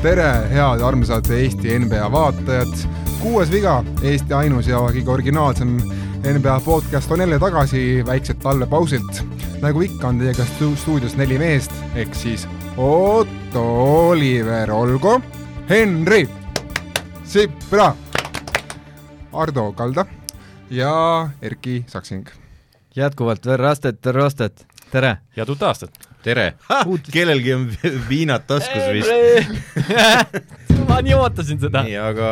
tere, head armsad Eesti NBA vaatajad. kuues viga, Eesti ainus ja kõige originaalsem NBA podcast on jälle tagasi väikselt talvepausilt. nagu ikka on teiega stu stuudios neli meest ehk siis Otto, Oliver Olgo, Henri, Sipra, Ardo Kalda ja Erki Saksing. Jätkuvalt veel rastet, rastet, tere! head uut aastat! tere! kellelgi on viinad taskus vist. ma nii ootasin seda. nii, aga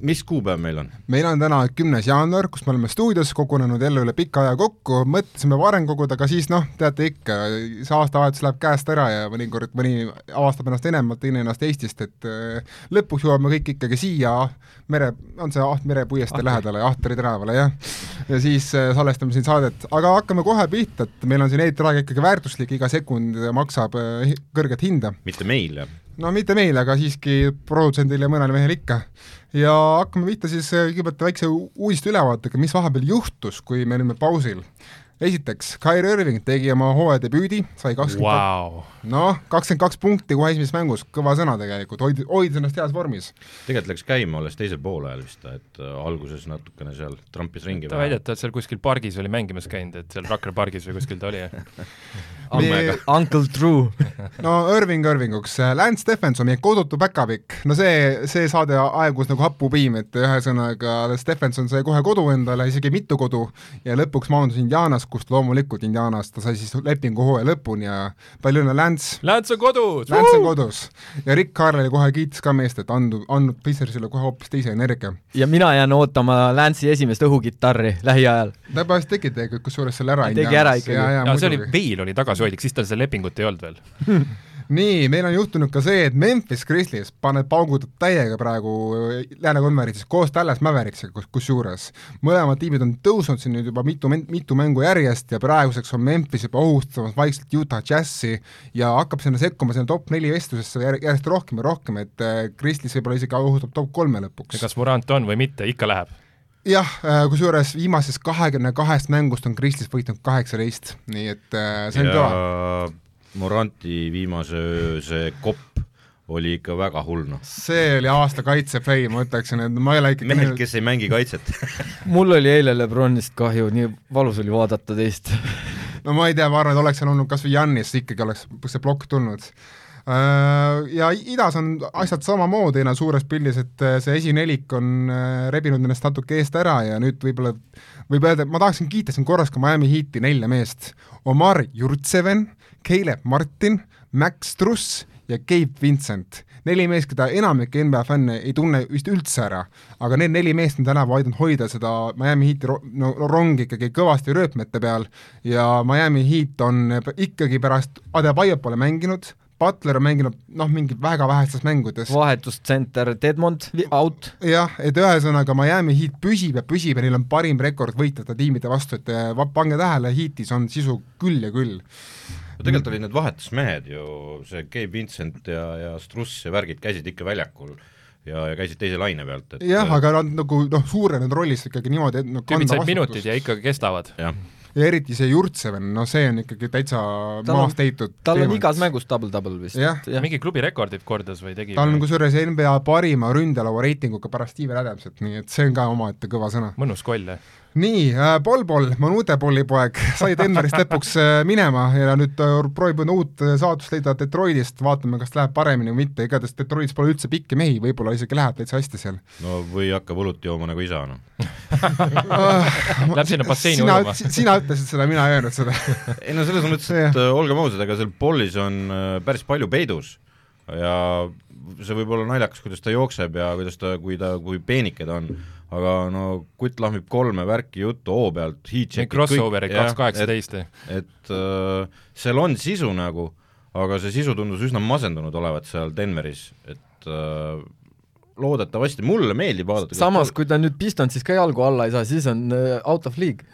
mis kuupäev meil on? meil on täna kümnes jaanuar, kus me oleme stuudios kogunenud jälle üle pika aja kokku, mõtlesime varem koguda, aga siis noh, teate ikka, see aastavahetus läheb käest ära ja mõnikord mõni avastab ennast Venemaalt, teine ennast Eestist, et äh, lõpuks jõuame kõik ikkagi siia mere, on see Aht mere puiestee lähedale, Ahtri tänavale, jah. ja siis äh, salvestame siin saadet, aga hakkame kohe pihta, et meil on siin eetriaeg ikkagi väärtuslik, iga sekund maksab äh, kõrget hinda. mitte meil, jah? No mitte meil, aga siiski produtsendil ja mõnel mehel ikka. ja hakkame pihta siis kõigepealt väikse uudiste ülevaatega, mis vahepeal juhtus, kui me olime pausil esiteks, Kyrie Irving tegi oma hooaja debüüdi, sai kakskümmend wow. noh, kakskümmend kaks punkti kohe esimeses mängus, kõva sõna tegelikult, hoid-, hoidis ennast heas vormis. tegelikult läks käima alles teisel poolajal vist, et äh, alguses natukene seal trampis ringi. ta väidab, et seal kuskil pargis oli mängimas käinud, et seal Rakvere pargis või kuskil ta oli Me... Uncle Drew. No Irving Irvinguks, Lance Stephenson, meie kodutu päkapikk, no see, see saade aegus nagu hapupiim, et ühesõnaga Stephenson sai kohe kodu endale, isegi mitu kodu, ja lõpuks maandus Indianas, kust loomulikult Indianas ta sai siis lepingu hooaja lõpuni ja palju õnne, Lance! Lance on kodus! Lance on kodus! ja Rick Carlile kohe kiitis ka meest, et andnud, andnud Pacersile kohe hoopis teise energia. ja mina jään ootama Lance'i esimest õhukitarri lähiajal. ta pärast tegi tegelikult kusjuures selle ära. tegi ära ikkagi. ja, ja, see oli, Veil oli tagasihoidlik, siis tal seda lepingut ei olnud veel nii, meil on juhtunud ka see, et Memphis Grizzlies paneb, paugutab täiega praegu Lääne konverentsis koos Dallas Mavericks'iga kus, kusjuures. mõlemad tiimid on tõusnud siin nüüd juba mitu, mitu mängu järjest ja praeguseks on Memphis juba ohustamas vaikselt Utah Jazzi ja hakkab sinna sekkuma sinna top neli vestlusesse järjest rohkem ja rohkem, et äh, Grizzlies võib-olla isegi ohustab top kolme lõpuks. kas Morant on või mitte, ikka läheb jah, äh, kusjuures viimasest kahekümne kahest mängust on Kristis võitnud kaheksateist, nii et äh, see on kõva Moranti viimase öö see kopp oli ikka väga hull, noh. see oli aasta kaitseplay, ma ütleksin, et ma ei ole ikka mehelt, kes ei mängi kaitset mul oli eile Lebronist kahju, nii valus oli vaadata teist no ma ei tea, ma arvan, et oleks seal olnud kas või Jannis, ikkagi oleks see plokk tulnud Äh, ja idas on asjad samamoodi no suures pildis, et äh, see esinelik on äh, rebinud ennast natuke eest ära ja nüüd võib-olla võib öelda, et ma tahaksin kiita siin korras ka Miami Heati nelja meest. Omar Jurtseven, Caleb Martin, Max Truss ja Gabe Vincent. neli meest, keda enamik NBA fänne ei tunne vist üldse ära, aga need neli meest on tänavu aidanud hoida seda Miami Heati ro no, rongi ikkagi kõvasti rööpmete peal. Ja Miami Heat on ikkagi pärast Adebayo pole mänginud, Butler on mänginud noh, mingi väga vähestes mängudes. vahetustsenter Dedmond out. jah, et ühesõnaga Miami Heat püsib ja püsib ja neil on parim rekord võitjate tiimide vastu, et eh, pange tähele, Heatis on sisu küll ja küll. no tegelikult olid need vahetusmehed ju, see Gabe Vincent ja, ja Struss ja värgid käisid ikka väljakul ja, ja käisid teise laine pealt, et jah, aga nad nagu noh, suurenenud rollis ikkagi niimoodi, et noh, tüübid said minutid ja ikkagi kestavad. jah ja eriti see Jurtseven, no see on ikkagi täitsa maast leitud tal on igas mängus double-double vist. mingi klubi rekordit kordas või tegi? ta on kusjuures NBA parima ründelaua reitinguga pärast Steven Adamsit, nii et see on ka omaette kõva sõna. mõnus koll, jah nii äh,, Bol-Bol, Manute Bolli poeg, sai Denverist lõpuks äh, minema ja nüüd proovib uut äh, saatust leida Detroitist, vaatame, kas läheb paremini või mitte, igatahes Detroitis pole üldse pikki mehi, võib-olla isegi läheb täitsa hästi seal. no või hakkab õlut jooma nagu isa, noh. Läheb sinna basseini ujuma. sina ütlesid seda, mina ei öelnud seda. Ei no selles mõttes, et olgem ausad, ega seal Bollis on päris palju peidus ja see võib olla naljakas, kuidas ta jookseb ja kuidas ta, kui ta, kui peenike ta on aga no kutt lahmib kolme värki juttu hoo pealt, heat-check'id crossover'id kaks kaheksateist. et äh, seal on sisu nagu, aga see sisu tundus üsna masendunud olevat seal Denveris, et äh, loodetavasti, mulle meeldib vaadata samas, kui ta nüüd Pistonsis ka jalgu alla ei saa, siis on äh, out of league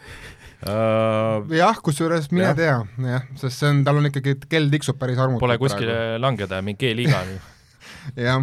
Uh, jah, kusjuures mine tea, jah, sest see on, tal on ikkagi, kell tiksub päris armutult. Pole kuskile praegu. langeda, mingi G-liiga jah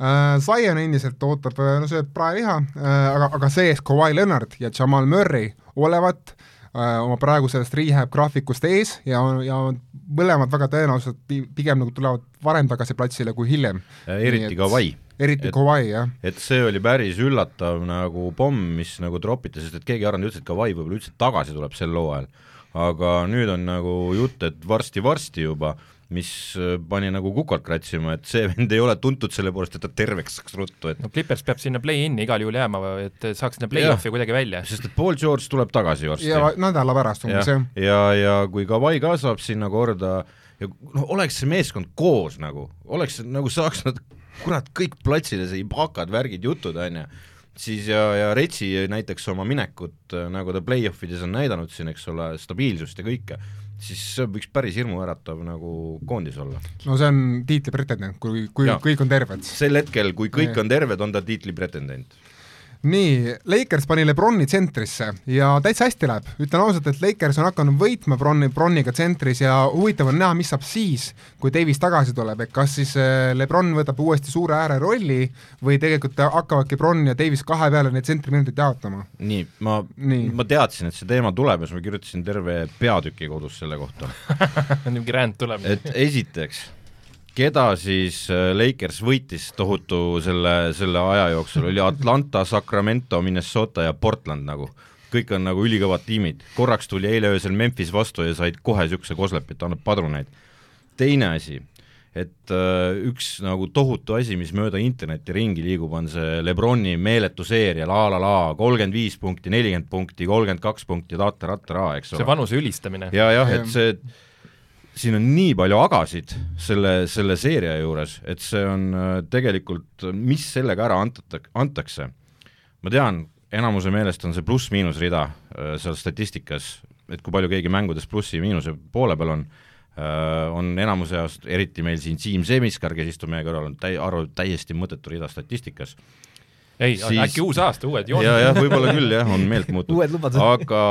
äh,, Zion endiselt ootab, äh, no sööb praeliha äh,, aga, aga sees Kawhi Leonard ja Jamal Murray olevat äh, oma praegu sellest rehab graafikust ees ja, ja mõlemad väga tõenäoliselt pi- pigem nagu tulevad varem tagasi platsile kui hiljem. eriti Kawhi. eriti Et- Kawhi, jah. et see oli päris üllatav nagu pomm, mis nagu tropiti, sest et keegi ei arvanud üldse, et Kawhi võib-olla üldse tagasi tuleb sel hooajal. aga nüüd on nagu jutt, et varsti-varsti juba, mis äh, pani nagu kukalt kratsima, et see vend ei ole tuntud selle poolest, et ta terveks saaks ruttu, et no Clippers peab sinna play-in'i igal juhul jääma, et saaks sinna play-off'i kuidagi välja. sest et Paul George tuleb tagasi varsti. ja nädala pärast umbes, jah. ja, ja, ja kui Kawhi ka saab sinna korda ja noh, oleks see meeskond koos nagu, oleks nagu saaks nad kurat kõik platsile, see Ibakad, värgid, jutud, on ju, siis ja, ja Retsi näiteks oma minekut, nagu ta play-off ides on näidanud siin, eks ole, stabiilsust ja kõike, siis see võiks päris hirmuäratav nagu koondis olla. no see on tiitli pretendent, kui, kui Jaa. kõik on terved. sel hetkel, kui kõik Jah. on terved, on ta tiitli pretendent. Nii, Lakers pani Lebroni tsentrisse ja täitsa hästi läheb, ütlen ausalt, et Lakers on hakanud võitma Bronni, Bronniga tsentris ja huvitav on näha, mis saab siis, kui Davis tagasi tuleb, et kas siis äh, Lebron võtab uuesti suure ääre rolli või tegelikult hakkavadki Bronn ja Davis kahe peale neid tsentriminutid jaotama. nii, ma, Nii. ma teadsin, et see teema tuleb ja siis ma kirjutasin terve peatüki kodus selle kohta mingi ränd tuleb. et esiteks, keda siis äh, Lakers võitis tohutu selle, selle aja jooksul, oli Atlanta, Sacramento, Minnesota ja Portland nagu. kõik on nagu ülikõvad tiimid, korraks tuli eile öösel Memphis vastu ja said kohe niisuguse koslepi, et annab padruneid. teine asi, et äh, üks nagu tohutu asi, mis mööda internetti ringi liigub, on see Lebroni meeletu seeria la la la, kolmkümmend viis punkti, nelikümmend punkti, kolmkümmend kaks punkti, taata-ratta-ra, eks ole see vanuse ülistamine. ja jah, et see, siin on nii palju agasid selle, selle seeria juures, et see on äh, tegelikult, mis sellega ära antate, antakse. ma tean, enamuse meelest on see pluss-miinus rida äh, seal statistikas, et kui palju keegi mängudes plussi-miinuse poole peal on, on enamuse jaoks, eriti meil siin Siim Semiskar, kes istub meie kõrval, on täi-, arvab täiesti mõttetu rida statistikas. ei Siis- äkki uus aasta, uued jooned. ja, jah, võib-olla küll jah, on meelt lubadused. aga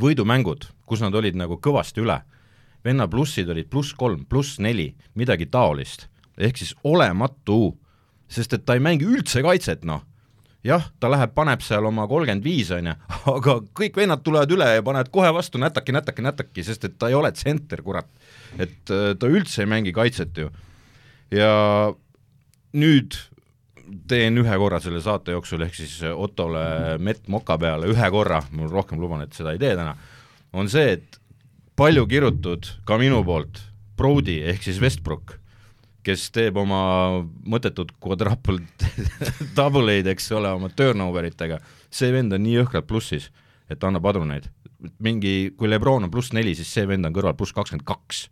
võidumängud, kus nad olid nagu kõvasti üle, venna plussid olid pluss kolm, pluss neli, midagi taolist, ehk siis olematu, sest et ta ei mängi üldse kaitset, noh. jah, ta läheb, paneb seal oma kolmkümmend viis, on ju, aga kõik vennad tulevad üle ja panevad kohe vastu nätaki, nätaki, nätaki, sest et ta ei ole tsenter, kurat. et äh, ta üldse ei mängi kaitset ju. ja nüüd teen ühe korra selle saate jooksul, ehk siis Ottole mett moka peale ühe korra, ma rohkem luban, et seda ei tee täna, on see, et palju kirutud ka minu poolt Brody ehk siis Westbrook, kes teeb oma mõttetut quadruple double eid, eks ole, oma turnover itega, see vend on nii jõhkralt plussis, et annab padruneid. mingi, kui Lebron on pluss neli, siis see vend on kõrval pluss kakskümmend kaks.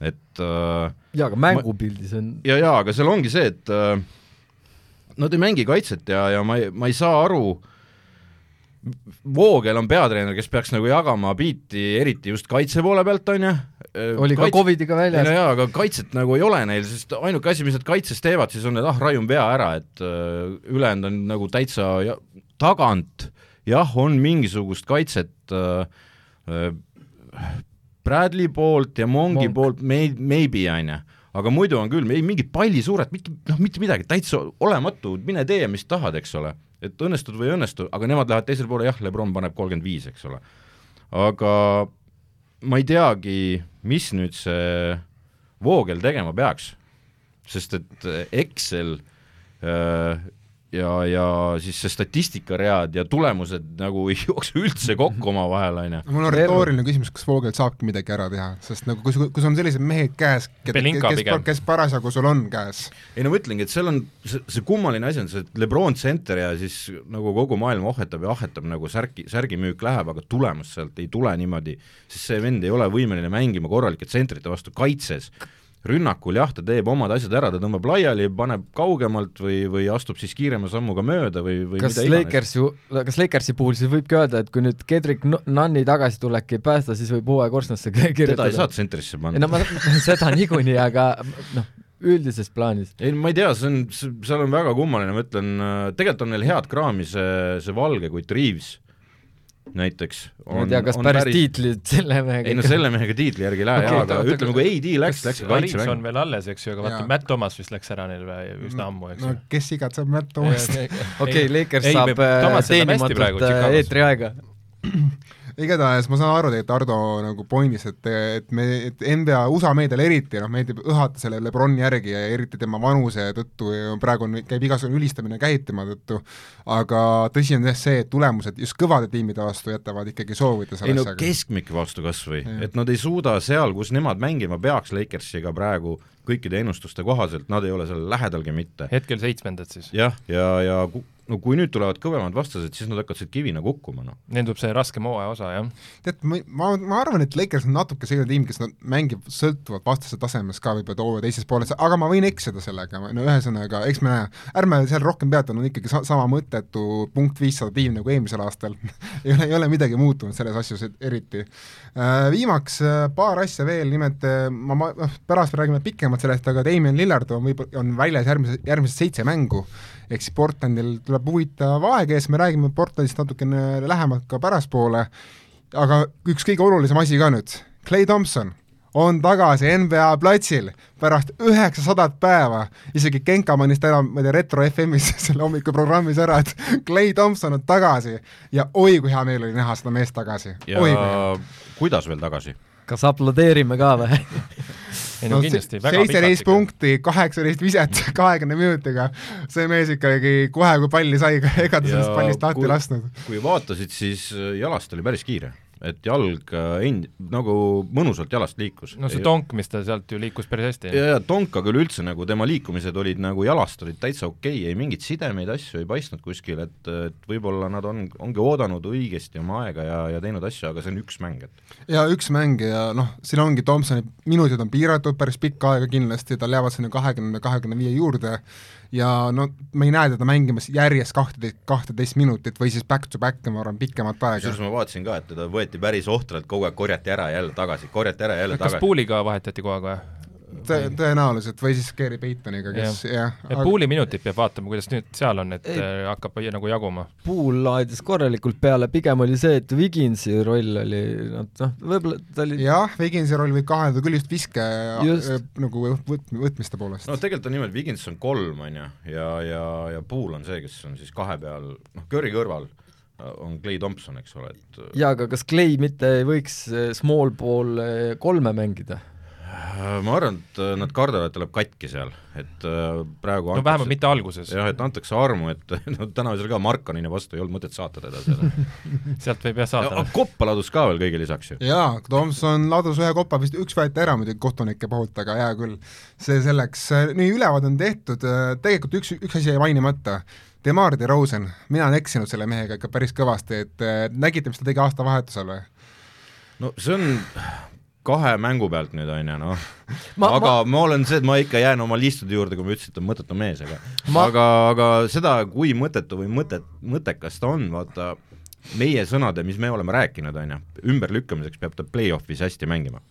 et äh, jaa, aga mängupildis on ja, ja aga seal ongi see, et äh, nad ei mängi kaitset ja, ja ma ei, ma ei saa aru, Voogel on peatreener, kes peaks nagu jagama biiti, eriti just kaitse poole pealt, on ju. oli ka Covidiga ei no väljas. jaa, aga kaitset nagu ei ole neil, sest ainuke asi, mis nad kaitses teevad, siis on, et ah, raiun pea ära, et äh, ülejäänud on nagu täitsa ja, tagant, jah, on mingisugust kaitset äh, äh, Bradley poolt ja Mongi Monk. poolt may, maybe, on ju aga muidu on küll, ei mingit pallisuuret, mitte, noh, mitte midagi, täitsa olematu, mine tee, mis tahad, eks ole. et õnnestud või ei õnnestu, aga nemad lähevad teisele poole, jah, Lebron paneb kolmkümmend viis, eks ole. aga ma ei teagi, mis nüüd see Voogel tegema peaks, sest et Excel äh, ja, ja siis see statistikaread ja tulemused nagu ei jookse üldse kokku omavahel, on ju. mul on retooriline küsimus, kas Voogel saabki midagi ära teha, sest nagu kui, kui sul on sellised mehed käes, kes, kes parasjagu sul on käes, ei no ma ütlengi, et seal on, see, see kummaline asi on see, et Lebron tsenter ja siis nagu kogu maailm ohhetab ja ahhetab, nagu särki, särgimüük läheb, aga tulemust sealt ei tule niimoodi, sest see vend ei ole võimeline mängima korralike tsentrite vastu kaitses. Rünnakul jah, ta teeb omad asjad ära, ta tõmbab laiali, paneb kaugemalt või, või astub siis kiirema sammuga mööda või, või kas. Lakers ju, kas Lakersi puhul siis võibki öelda, et kui nüüd Kedrik N- Nunni tagasitulek ei päästa, siis võib hooaja korstnasse kirjutada? teda ei saa tsentrisse panna no ma, seda niikuinii, aga noh, üldises plaanis. ei ma ei tea, see on, seal on väga kummaline, ma ütlen, tegelikult on neil head kraami see, see valge kui Reaves näiteks. ma ei tea, kas päris, päris tiitlit selle mehega ei no selle mehega tiitli järgi ei lähe Okei, jaa, aga oota, ütleme, kui AD läks, läks ka Ariks on kaitsemäng. veel alles, eks ju, aga vaata. Matt Thomas vist läks ära neil üsna ammu, eks no ju. kes igatseb Matt Thomast. okei, Lakers ei, saab äh, teenimatult eetriaega. Igatahes ma saan aru tegelikult Ardo nagu pointist, et, et me, et NBA USA meediale eriti noh, meeldib õhata selle Lebroni järgi ja eriti tema vanuse tõttu ja praegu on, käib igasugune ülistamine käitema tõttu, aga tõsi on jah see, et tulemused just kõvade tiimide vastu jätavad ikkagi soovida ei no keskmike vastu kas või, et nad ei suuda seal, kus nemad mängima peaks Lakersiga praegu kõikide ennustuste kohaselt, nad ei ole seal lähedalgi mitte. hetkel seitsmendad siis? jah, ja, ja, ja no kui nüüd tulevad kõvemad vastased, siis nad hakkavad sealt kivina kukkuma, noh. Neil tuleb see raskem hooaja osa, jah. tead, ma, ma, ma arvan, et Lakers on natuke selline tiim, kes nad mängib sõltuvalt vastase tasemest ka võib-olla too teises pooles, aga ma võin eksida sellega, no ühesõnaga, eks me ärme seal rohkem peatume, on ikkagi sa-, sama mõttetu punkt viissada tiim nagu eelmisel aastal ei ole, ei ole midagi muutunud selles asjas eriti. Äh, viimaks äh, paar asja veel, nimelt äh, ma, ma, noh, pärast räägime pikemalt sellest, aga Damien Lillard on võib-olla, on väljas järgmise, järgmised seitse mängu ehk siis Portlandil tuleb huvitav aeg ees, me räägime Portlandist natukene lähemalt ka pärastpoole, aga üks kõige olulisem asi ka nüüd, Clay Thompson on tagasi NBA platsil pärast üheksasadat päeva, isegi Genka mainis täna, ma ei tea, Retro FM-is selle hommikuprogrammis ära, et Clay Thompson on tagasi. Ja oi kui hea meel oli näha seda meest tagasi. ja kuidas veel tagasi? kas aplodeerime ka või ei no, no kindlasti, väga seitseteist punkti, kaheksateist viset kahekümne minutiga, see mees ikkagi kohe, kui palli sai, ega ta sellest pallist lahti lasknud. kui vaatasid, siis jalast oli päris kiire et jalg äh, end-, nagu mõnusalt jalast liikus. no see tonk, mis ta sealt ju liikus päris hästi. ja, ja tonka küll üldse nagu tema liikumised olid nagu jalast olid täitsa okei okay,, ei mingeid sidemeid, asju ei paistnud kuskil, et, et võib-olla nad on, ongi oodanud õigesti oma aega ja, ja teinud asju, aga see on üks mäng, et ja üks mäng ja noh, siin ongi Thompsoni minutid on piiratud päris pikka aega kindlasti, tal jäävad sinna kahekümne, kahekümne viie juurde ja no me ei näe teda mängimas järjest kahteteist, kahteteist minutit või siis back to back, ma arvan, pikemat aega. kusjuures ma vaatasin ka, et teda võeti päris ohtralt, kogu aeg korjati ära ja jälle tagasi, korjati ära ja jälle kas tagasi. kas Pooliga vahetati kogu aeg või? Tõ-, tõenäoliselt, või siis Gary Paytoniga, kes jah ja. et aga... Pooli minutit peab vaatama, kuidas nüüd seal on, et ei, äh, hakkab nagu jaguma. Pool laadis korralikult peale, pigem oli see, et Wiginsi roll oli noh, võib-olla ta oli jah, Wiginsi roll võib kahelda küll just viske just. Äh, nagu võt-, võtmiste poolest. no tegelikult on niimoodi, Wigins on kolm, on ju, ja, ja, ja Pool on see, kes on siis kahe peal, noh, Curry kõrval on Clay Thompson, eks ole, et jaa, aga kas Clay mitte ei võiks small ball kolme mängida? Äh, ma arvan, et äh, nad kardavad, et ta läheb katki seal, et äh, praegu no antakse, vähemalt mitte alguses. jah, et antakse armu, et no täna seal ka Markanini vastu ei olnud mõtet saata teda seal sealt võib jah saada. koppa ladus ka veel kõige lisaks ju. jaa, Tomson ladus ühe kopa, vist üks võeti ära muidugi kohtunike poolt, aga hea küll. see selleks, nii ülevaade on tehtud, tegelikult üks, üks asi jäi mainimata, Demar DeRozan, mina olen eksinud selle mehega ikka päris kõvasti, et nägite, mis ta tegi aastavahetusel või? no see on kahe mängu pealt nüüd, on ju, noh. aga ma... ma olen see, et ma ikka jään oma liistude juurde, kui ma ütlesin, et ta on mõttetu mees, aga ma... aga, aga seda, kui mõttetu või mõtet, mõttekas ta on, vaata, meie sõnade, mis me oleme rääkinud, on ju, ümberlükkamiseks peab ta play-off'is hästi mängima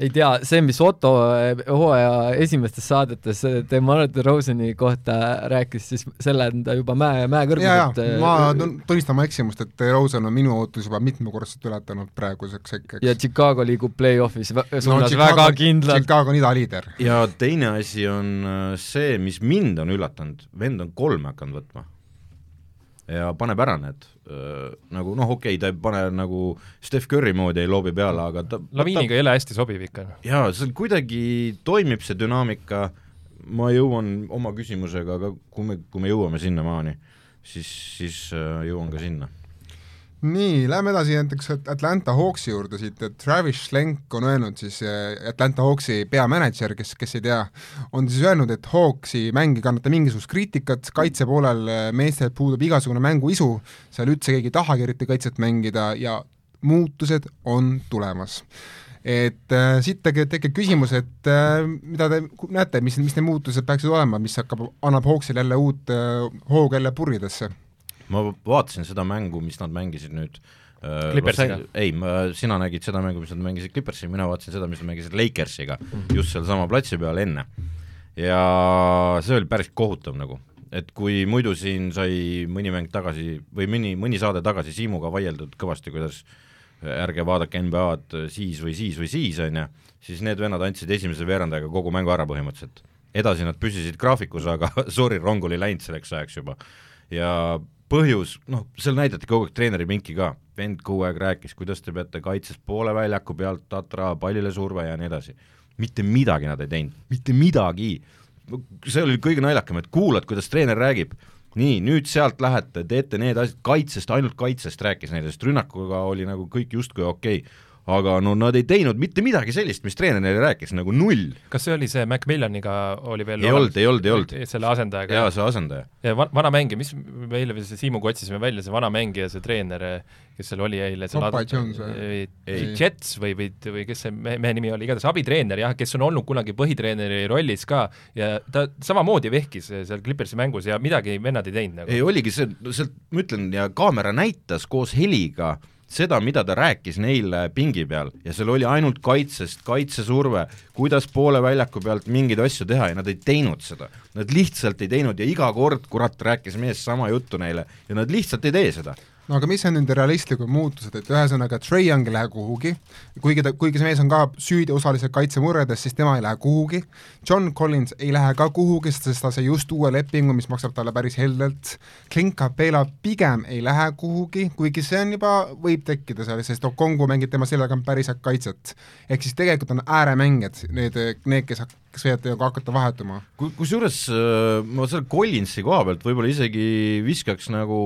ei tea, see, mis Otto eh, hooaja esimestes saadetes eh, Demar DeRozani kohta rääkis, siis selle on ta juba mäe, mäekõrguselt eh, ma tunnistan oma eksimust, et DeRozan on minu ootus juba mitmekordselt ületanud praeguseks hetkeks. ja Chicago liigub play-off'is suunas no, väga kindlalt. Chicago on idaliider. ja teine asi on see, mis mind on üllatanud, vend on kolme hakanud võtma ja paneb ära need äh, nagu noh, okei okay,, ta ei pane nagu Steph Curry moodi ei loobi peale, aga ta laviiniga ei ole hästi sobiv ikka. jaa, seal kuidagi toimib see dünaamika, ma jõuan oma küsimusega, aga kui me, kui me jõuame sinnamaani, siis, siis äh, jõuan ka sinna nii, lähme edasi näiteks Atlanta Hawksi juurde siit, et Travis Schlenk on öelnud siis, eh, Atlanta Hawksi peamänedžer, kes, kes ei tea, on siis öelnud, et Hawksi mäng ei kannata mingisugust kriitikat, kaitse poolel eh, meestel puudub igasugune mänguisu, seal üldse keegi ei tahagi eriti kaitset mängida ja muutused on tulemas. Et äh, siit tekib, küsimus, et äh, mida te näete, mis, mis need muutused peaksid olema, mis hakkab, annab Hawksile jälle uut äh, hoogu jälle purridesse ma vaatasin seda mängu, mis nad mängisid nüüd äh, Clippersiga? ei, ma, sina nägid seda mängu, mis nad mängisid Clippersiga, mina vaatasin seda, mis nad mängisid Lakersiga mm, -hmm. just sealsama platsi peal enne. ja see oli päris kohutav nagu, et kui muidu siin sai mõni mäng tagasi või mõni, mõni saade tagasi Siimuga vaieldud kõvasti, kuidas ärge vaadake NBA-d siis või siis või siis, on ju, siis need vennad andsid esimese veerandajaga kogu mängu ära põhimõtteliselt. edasi nad püsisid graafikus, aga sorry, rong oli läinud selleks ajaks juba. ja põhjus, noh, seal näidati kogu aeg treeneri pinki ka, vend kogu aeg rääkis, kuidas te peate kaitses poole väljaku pealt, tatra, pallile surve ja nii edasi. mitte midagi nad ei teinud, mitte midagi. see oli kõige naljakam, et kuulad, kuidas treener räägib, nii, nüüd sealt lähete, teete need asjad, kaitsest, ainult kaitsest rääkis neile, sest rünnakuga oli nagu kõik justkui okei. okay aga no nad ei teinud mitte midagi sellist, mis treener neile rääkis, nagu null. kas see oli see Macmillaniga oli veel ei olnud, ei olnud, ei olnud. selle asendajaga? jaa, see asendaja. ja va-, vana mängija, mis me eile veel Siimuga otsisime välja, see vana mängija, see treener, kes seal oli eile, see Papa Jones või? Jets või, või, või kes see mehe, mehe nimi oli, igatahes abitreener jah, kes on olnud kunagi põhitreeneri rollis ka ja ta samamoodi vehkis seal Clippersi mängus ja midagi vennad ei teinud nagu. ei oligi see, sealt ma ütlen, ja kaamera näitas koos heliga seda, mida ta rääkis neile pingi peal ja seal oli ainult kaitsest, kaitsesurve, kuidas poole väljaku pealt mingeid asju teha ja nad ei teinud seda. Nad lihtsalt ei teinud ja iga kord, kurat, rääkis mees sama juttu neile ja nad lihtsalt ei tee seda no aga mis on nende realistlikud muutused, et ühesõnaga Trey Young ei lähe kuhugi, kuigi ta, kuigi see mees on ka süüdi osaliselt kaitsemurredes, siis tema ei lähe kuhugi, John Collins ei lähe ka kuhugi, sest ta sai just uue lepingu, mis maksab talle päris heldelt, Clint Capela pigem ei lähe kuhugi, kuigi see on juba, võib tekkida seal, sest Okongu mängib tema selja tagant päris head kaitset. ehk siis tegelikult on ääremängijad need, need, kes kes võivad nagu hakata vahetuma. Kusjuures äh, ma selle Collinsi koha pealt võib-olla isegi viskaks nagu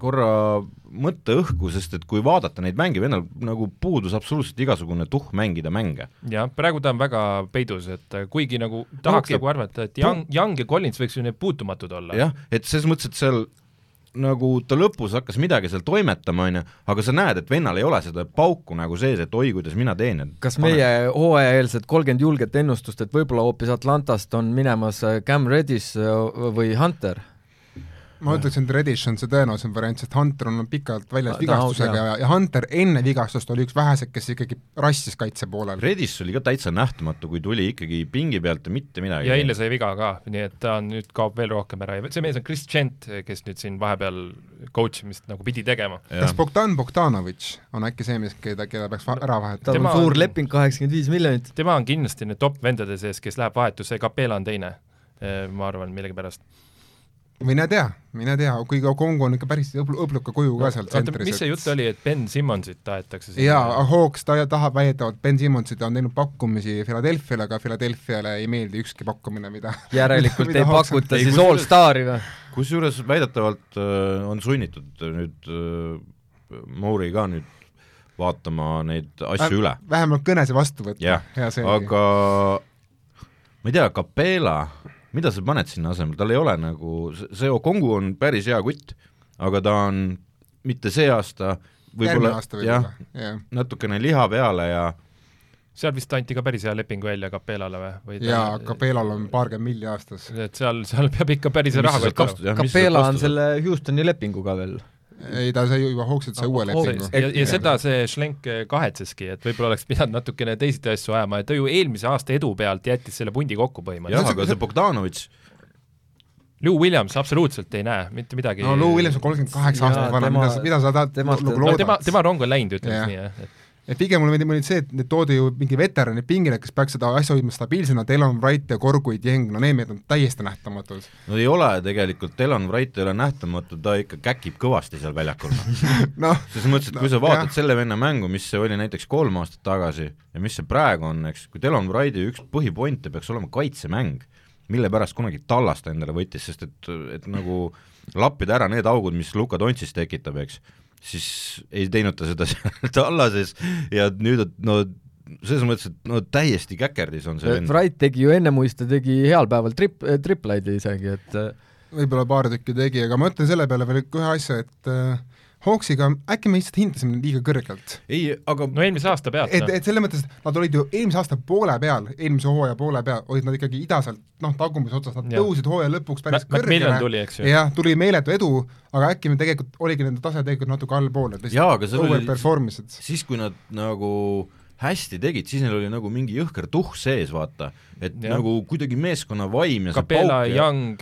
korra mõtte õhku, sest et kui vaadata neid mänge, vennal nagu puudus absoluutselt igasugune tuhh mängida mänge. jah, praegu ta on väga peidus, et kuigi nagu tahaks okay. nagu arvata, et Young, Young ja Collins võiks ju need puutumatud olla. jah, et selles mõttes, et seal nagu ta lõpus hakkas midagi seal toimetama, on ju, aga sa näed, et vennal ei ole seda pauku nagu sees, et oi, kuidas mina teen. kas panen. meie hooajaeelsed kolmkümmend julget ennustust, et võib-olla hoopis Atlantast on minemas Cam Redis või Hunter? Ma ütleksin, et Reddish on see tõenäolisem variant, sest Hunter on pikalt väljas vigastusega ja, ja Hunter enne vigastust oli üks väheseid, kes ikkagi rassis kaitse poolel. Reddish oli ka täitsa nähtamatu, kui tuli ikkagi pingi pealt ja mitte midagi. ja eile sai viga ka, nii et ta nüüd kaob veel rohkem ära ja see mees on Chris Gent, kes nüüd siin vahepeal coach imist nagu pidi tegema. kas Bogdan Bogdanovitš on äkki see mees, keda, keda peaks ära vahetama? tal on suur on, leping, kaheksakümmend viis miljonit. tema on kindlasti nüüd top vendade sees, kes läheb vahetusse, Capela on teine, ma arvan, millegipärast mine tea, mine tea, kuigi Kongo on ikka päris õbluka kuju ka seal tsentris. mis see jutt oli, et Ben Simmonsit tahetakse jaa, Hawks ta tahab väidetavalt Ben Simmonsit, ta on teinud pakkumisi Philadelphia'le, aga Philadelphia'le ei meeldi ükski pakkumine, mida järelikult ei pakuta siis All-Stari või? kusjuures väidetavalt äh, on sunnitud nüüd äh, Mouri ka nüüd vaatama neid asju Väh, üle. vähemalt kõnesi vastu võtma. jah, aga ma ei tea, Capela mida sa paned sinna asemele, tal ei ole nagu, see Okongu on päris hea kutt, aga ta on mitte see aasta, võib-olla jah ja., natukene liha peale ja seal vist anti ka päris hea leping välja Capelale või, või ta... jaa, Capelal on paarkümmend milli aastas. et seal, seal peab ikka päris raha olema. Capela on selle Houstoni lepinguga veel ei, ta sai juba hoogsalt sai uue lepingu. ja, ja seda see Schlenk kahetseski, et võib-olla oleks pidanud natukene teisiti asju ajama, et ta ju eelmise aasta edu pealt jättis selle pundi kokku põhimõtteliselt. jah, aga see Bogdanovitš Lou Williams absoluutselt ei näe mitte midagi no Lou Williams on kolmkümmend kaheksa aastat vana, mida, mida sa tahad nagu loodad? tema, tema rong on läinud, ütleme nii, jah, et et pigem mulle meeldib see, et need toodi ju mingi veteranid pingile, kes peaks seda asja hoidma stabiilsena, Delon Wright ja Korgui Dieng, no need mehed on täiesti nähtamatud. no ei ole tegelikult, Delon Wright ei ole nähtamatu, ta ikka käkib kõvasti seal väljakul no, selles mõttes, et kui no, sa vaatad jah. selle venna mängu, mis see oli näiteks kolm aastat tagasi ja mis see praegu on, eks, kui Delon Wrighti üks põhipointe peaks olema kaitsemäng, mille pärast kunagi Tallast endale võttis, sest et, et nagu lappida ära need augud, mis Luka Dontsis tekitab, eks siis ei teinud ta seda seal tallases ja nüüd no selles mõttes, et no täiesti käkerdis on see vend. Wright tegi ju ennemuist, ta tegi heal päeval trip-, triplaid isegi, et võib-olla paar tükki tegi, aga ma ütlen selle peale veel ühe asja, et äh, Hawksiga äkki me lihtsalt hindasime liiga kõrgelt. ei, aga no eelmise aasta pealt. et, et selles mõttes, et nad olid ju eelmise aasta poole peal, eelmise hooaja poole peal, olid nad ikkagi idaselt, noh, tagumise otsas, nad ja. tõusid hooaja lõpuks päris Mac kõrgele. jah, tuli meeletu edu, aga äkki me tegelikult, oligi nende tase tegelikult natuke allpool, et lihtsalt overperform isid. siis, kui nad nagu hästi tegid, siis neil oli nagu mingi jõhker tuhh sees, vaata. et ja. nagu kuidagi meeskonna vaim ja Capella, Young,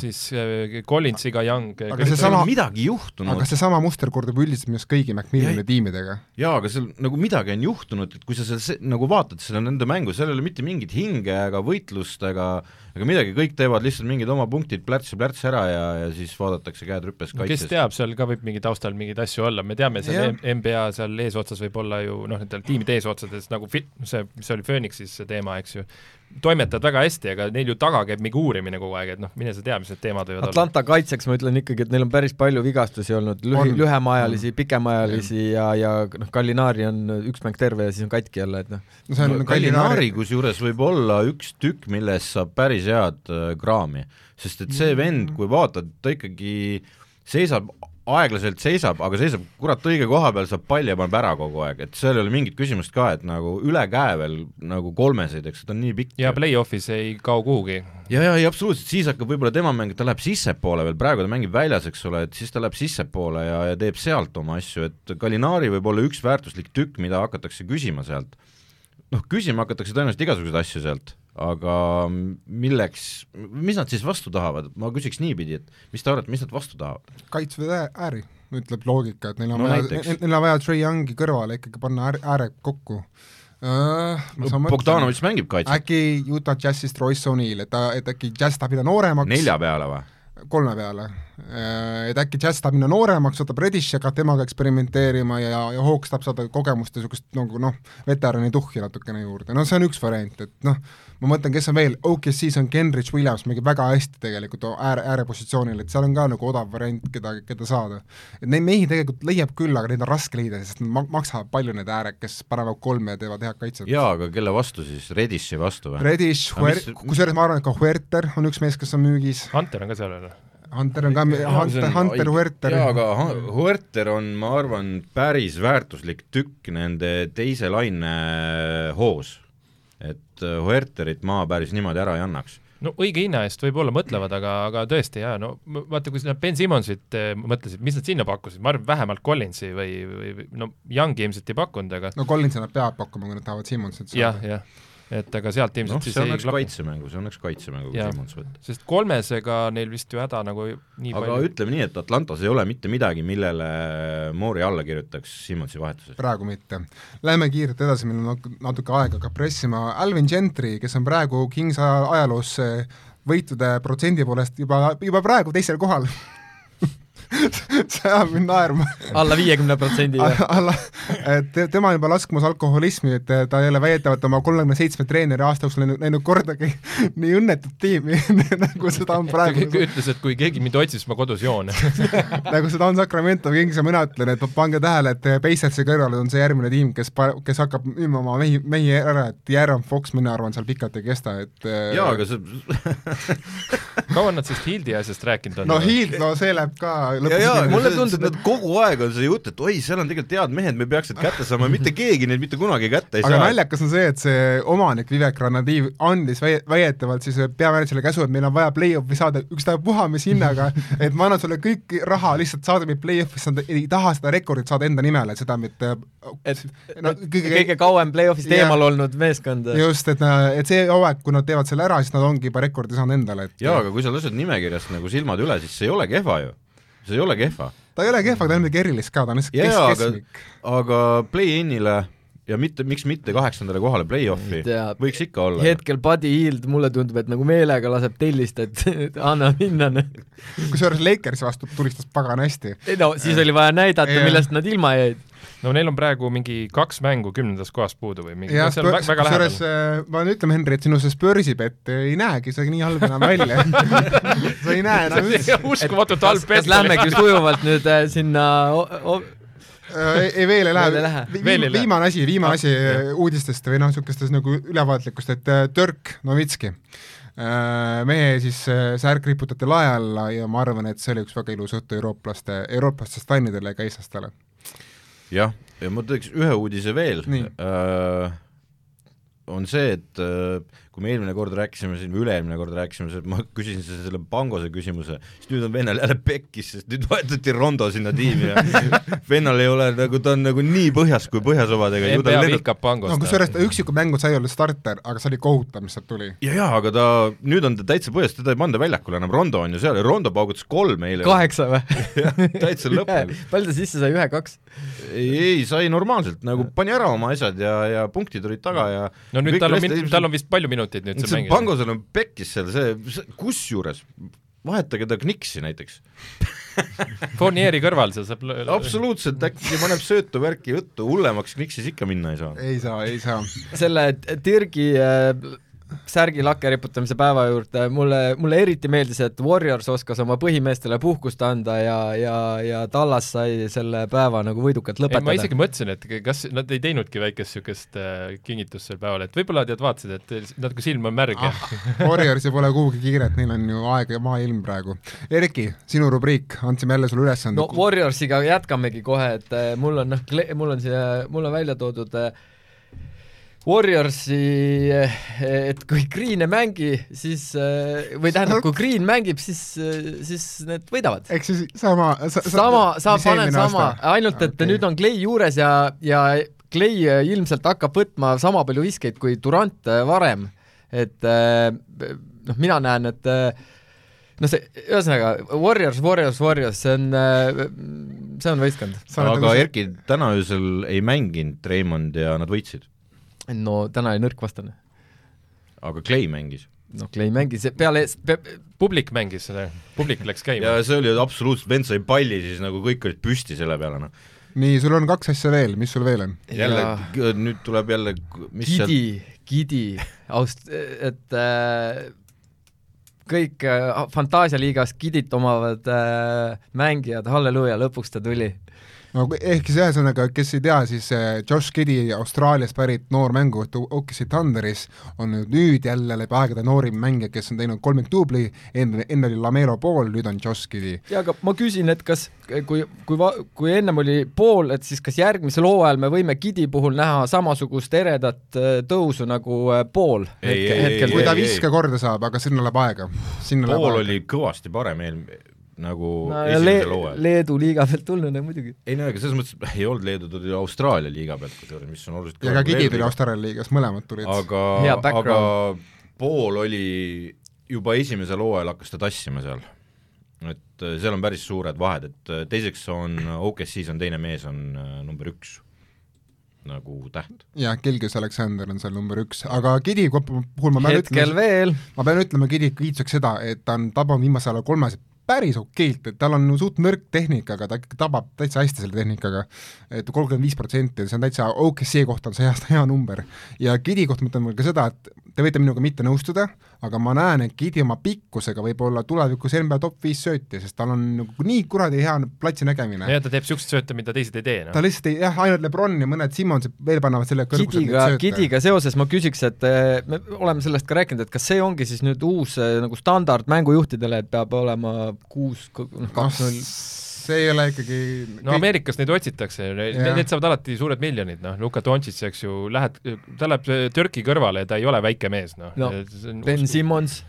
siis äh, Collinsiga Young. aga seesama, midagi juhtunud. aga seesama muster kordub üldiselt minu arust kõigi Macmillani tiimidega. jaa, aga seal nagu midagi on juhtunud, et kui sa seal nagu vaatad seda nende mängu, seal ei ole mitte mingit hinge ega võitlust ega aga midagi, kõik teevad lihtsalt mingid oma punktid plärts ja plärts ära ja, ja siis vaadatakse käed rüppes no, kaitses. kes teab, seal ka võib mingi taustal mingeid asju olla, me teame, seal. NBA seal eesotsas võib olla ju noh, nendel tiimide eesotsades nagu fi-, see, mis oli Phoenixis see teema, eks ju, toimetavad väga hästi, aga neil ju taga käib mingi uurimine kogu aeg, et noh, mine sa tea, mis need teemad võivad olla. Atlanta kaitseks ma ütlen ikkagi, et neil on päris palju vigastusi olnud, lühi- lühemaajalisi, pikemaajalisi ja, ja noh, Gallinari on üks mäng terve ja siis on katki jälle, et noh, no see on no, Gallinari kusjuures võib olla üks tükk, millest saab päris head äh, kraami, sest et see vend, kui vaatad, ta ikkagi seisab aeglaselt seisab, aga seisab kurat õige koha peal, saab palli ja paneb ära kogu aeg, et seal ei ole mingit küsimust ka, et nagu üle käe veel nagu kolmeseid, eks ta on nii pikk. ja play-off'is ei kao kuhugi. ja, ja, ja absoluutselt, siis hakkab võib-olla tema mäng, ta läheb sissepoole veel, praegu ta mängib väljas, eks ole, et siis ta läheb sissepoole ja, ja teeb sealt oma asju, et Gallinari võib olla üks väärtuslik tükk, mida hakatakse küsima sealt. noh, küsima hakatakse tõenäoliselt igasuguseid asju sealt, aga milleks, mis nad siis vastu tahavad, ma küsiks niipidi, et mis te arvate, mis nad vastu tahavad? kaitsvad ää- ääri, ütleb loogika, et neil on No vaja neil on vaja Trey Youngi kõrvale ikkagi panna äär, ääred kokku uh,. Bogdanovitš mängib kaitset äkki Utah Jazzist Royce O'Neal, et ta, et äkki Jazz tahab minna nooremaks nelja peale või? kolme peale. Et äkki Jazz tahab minna nooremaks, võtab Reddishi, hakkab temaga eksperimenteerima ja, ja Hawks tahab saada kogemust ja niisugust nagu noh, veterani tuhhi natukene juurde, no see on üks variant, et noh, ma mõtlen, kes on veel, OKC-s on Kenrich Williams, mängib väga hästi tegelikult ääre, äärepositsioonil, et seal on ka nagu odav variant, keda, keda saada. et neid mehi tegelikult leiab küll, aga neid on raske leida, sest nad ma- maksavad palju, need ääred, kes panevad kolme ja teevad head kaitset. jaa, aga kelle vastu siis, Reddishi vastu või? Mis- kusjuures ma arvan, et ka Huerter on üks mees, kes on müügis, Hunter on ka seal veel. Hunter on ka, Hunter, Hunter Huerter. jaa, aga Hu- Huerter on, ma arvan, päris väärtuslik tükk nende teise laine hoos. Et äh, Huerterit ma päris niimoodi ära ei annaks. no õige hinna eest võib-olla mõtlevad, aga, aga tõesti jaa, no vaata, kui nad Ben Simmonsit eh, mõtlesid, mis nad sinna pakkusid, ma arvan, vähemalt Collinsi või, või no Youngi ilmselt ei pakkunud, aga no Collinsi nad peavad pakkuma, kui nad tahavad Simmonsit jah, jah, et aga sealt ilmselt noh, siis see õnneks klapi. kaitsemängu, see õnneks kaitsemängu, kui Jah. Simmons võtta. sest kolmesega neil vist ju häda nagu nii aga palju ütleme nii, et Atlantas ei ole mitte midagi, millele Moori alla kirjutaks Simmonsi vahetuses. praegu mitte. Lähme kiirelt edasi, meil on nat- natuke aega hakkab pressima, Alvin Gentry, kes on praegu Kings aja- ajaloos võitude protsendi poolest juba, juba praegu teisel kohal see ajab mind naerma alla viiekümne protsendi või? alla, et te- tema on juba laskumas alkoholismi, et ta ei ole väidetavalt oma kolmekümne seitsme treeneri aasta jooksul näinud, näinud kordagi nii õnnetut tiimi nagu seda on praegu ütles, et kui keegi mind otsib, siis ma kodus joon nagu seda on Sacramento Kings ja mina ütlen, et pange tähele, et Pacersi kõrval on see järgmine tiim, kes kes hakkab müüma oma mehi, mehi ära, et Jääram Fox, mina arvan, seal pikalt ei kesta, et äh, jaa, aga see kaua nad sellest Hildi asjast rääkinud on? no Hiild, no see läheb ka ja mulle tundub, et kogu aeg on see jutt, et oi, seal on tegelikult head mehed, me peaks need kätte saama, mitte keegi neid mitte kunagi kätte ei aga saa. naljakas on see, et see omanik Vivek Ranadiv andis väi- väidetavalt siis peamänedžerile käsu, et meil on vaja play-off'i saada ükstapuha mis hinnaga, et ma annan sulle kõik raha, lihtsalt saada meid play-off'i, sa ei taha seda rekordit saada enda nimele, seda mitte et no, kõige, kõige kauem play-off'ist eemal olnud meeskond. just, et, et see hooaeg, kui nad teevad selle ära, siis nad ongi juba rekordi saanud endale, et jaa, aga kui sa lased nimekirjast nagu silmad üle, siis see ei ole kehva ju. See ei ole kehva. ta ei ole kehv, aga ta ei ole midagi erilist ka, ta on lihtsalt jaa, kes, aga keskmik. aga play-in'ile ja mitte, miks mitte kaheksandale kohale play-off'i, võiks ikka olla. hetkel Buddy Hield mulle tundub, et nagu meelega laseb tellist, et anna minna. kusjuures Lakersi vastu tulistas pagan hästi. ei no siis oli vaja näidata, millest nad ilma jäid. No neil on praegu mingi kaks mängu kümnendast kohast puudu või mingi, see on vä- väga lähedal. äh, ma pean ütlema, Henri, et sinu see Spursi pett ei näegi isegi nii halb enam välja. sa ei näe enam üldse. uskumatult halb kas lähmegi sujuvalt nüüd äh, sinna o- ei, ei veel ei lähe. Veel ei lähe. viimane asi, viimane Ah, asi jah. uudistest või noh, niisugustest nagu ülevaatlikust, et äh, Dirk Novitski, mehe siis äh, särk riputati lae alla ja ma arvan, et see oli üks väga ilus õhtu eurooplaste, eurooplastest fännidele ja ka eestlastele. jah, ja ma teeks ühe uudise veel. Äh,, on see, et äh, kui me eelmine kord rääkisime siin või üle-eelmine kord rääkisime, ma küsisin selle, selle Pangose küsimuse, siis nüüd on vennal jälle pekkis, sest nüüd võetati Rondo sinna tiimi ja vennal ei ole nagu, ta on nagu nii põhjas kui põhjasobadega. NBA vihkab pangost. no kusjuures ta üksikud mängud sai olla starter, aga see oli kohutav, mis sealt tuli. ja jaa, aga ta, nüüd on ta täitsa põhjas, teda ei panda väljakule enam, Rondo on ju seal ja Rondo paugutas kolm eile. kaheksa või? täitsa lõpp nagu. palju ta sisse sai, ühe-kaks? ei, ei sai normaalselt nagu pani ära oma asjad ja, ja punktid olid taga ja no no nüüd tal on tal on vist palju minuteid nüüd seal see mängida. Pangosel on pekkis seal see, see, kusjuures vahetage ta Kniksi näiteks. Fournieri kõrval seal saab absoluutselt, äkki paneb söötu värki juttu, hullemaks Kniksis ikka minna ei saa. ei saa, ei saa. selle Dirgi äh, särgi lakke riputamise päeva juurde mulle, mulle eriti meeldis, et Warriors oskas oma põhimeestele puhkust anda ja, ja, ja Tallas sai selle päeva nagu võidukalt ei, ma lõpetada. isegi mõtlesin, et kas nad ei teinudki väikest niisugust äh, kingitust sel päeval, et võib-olla tead vaatasid, et natuke silm on märg ah, Warriorsi pole kuhugi kiiret, neil on ju aeg ja maailm praegu. Erki, sinu rubriik, andsime jälle sulle ülesande no. Warriorsiga jätkamegi kohe, et äh, mul on noh, mul on siia, mul on välja toodud äh, Warriorsi, et kui Green ei mängi, siis äh, või tähendab, kui Green mängib, siis, siis need võidavad. ehk siis sama sa, sama, sa paned sama, ainult et okay. nüüd on Clay juures ja, ja Clay ilmselt hakkab võtma sama palju viskeid kui Durant varem. et noh, mina näen, et noh, see ühesõnaga Warriors, Warriors, Warriors, see on, see on võistkond. Aga nagu Erki täna öösel ei mänginud Raymond ja nad võitsid, no täna oli nõrk vastane. aga Clay mängis. noh, Clay mängis peale pe,, publik mängis selle, publik läks käima ja. see oli absoluutselt, vend sai palli siis nagu kõik olid püsti selle peale, noh. nii, sul on kaks asja veel, mis sul veel on? jälle Ja-, nüüd tuleb jälle, mis seal Gidi, Gidi, aust-, et äh, kõik äh, Fantaasialiigas Gidit omavad äh, mängijad, halleluuja, lõpuks ta tuli. No ehk siis ühesõnaga, kes ei tea, siis äh, Josh Giddy, Austraaliast pärit noor mänguvõtt OKC Thunderis on nüüd, nüüd jälle läbi aegade noorim mängija, kes on teinud kolmikdubli, enne, enne oli Lamelo Ball, nüüd on Josh Giddy. ja aga ma küsin, et kas, kui, kui va-, kui ennem oli pool, et siis kas järgmisel hooajal me võime Gidi puhul näha samasugust eredat äh, tõusu nagu pool Ei, hetke, ei, hetkel kui ta viske korda saab, aga sinna läheb aega. sinna läheb pool aega. oli kõvasti parem eel-, nagu no, esimesel hooajal. Leedu liiga pealt tulnuna muidugi. ei no aga selles mõttes ei olnud Leedu, ta tuli Austraalia liiga pealt kusjuures, mis on oluliselt ja ka Giddy tuli Austraalia liigas, mõlemad tulid. aga aga pool oli juba esimesel hooajal hakkas ta tassima seal. et äh, seal on päris suured vahed, et äh, teiseks on OKC-s on teine mees, on äh, number üks nagu täht. jah, Gilgis Aleksander on seal number üks, aga Giddy puhul ma pean hetkel ütlema, veel, ma pean ütlema Giddy kiituseks seda, et ta on tabanud viimasel ajal kolmesid päris okeilt, et tal on suht nõrk tehnika, aga ta ikkagi tabab täitsa hästi selle tehnikaga et kolmkümmend viis protsenti, see on täitsa OKC kohta on see hea, hea number. ja Gidi kohta ma ütlen veel ka seda, et te võite minuga mitte nõustuda, aga ma näen, et Gidi oma pikkusega võib olla tulevikus NBA top viis söötja, sest tal on nagu nii kuradi hea platsi nägemine. ja ta teeb niisuguseid sööte, mida teised ei tee, ta noh. lihtsalt ei, jah, ainult Lebron ja mõned Simmonsid veel panevad selle Gidiga, Gidiga seoses ma küsiks, et eh, me oleme sellest ka rääkinud, et kas see ongi siis nüüd uus eh, nagu standard mängujuhtidele, et peab olema kuus, noh kaks null, see ei ole ikkagi no Ameerikas neid otsitakse, need saavad alati suured miljonid, noh, Luka Doncic, eks ju, lähed, ta läheb Türki kõrvale ja ta ei ole väike mees, noh No, Ben Simmons,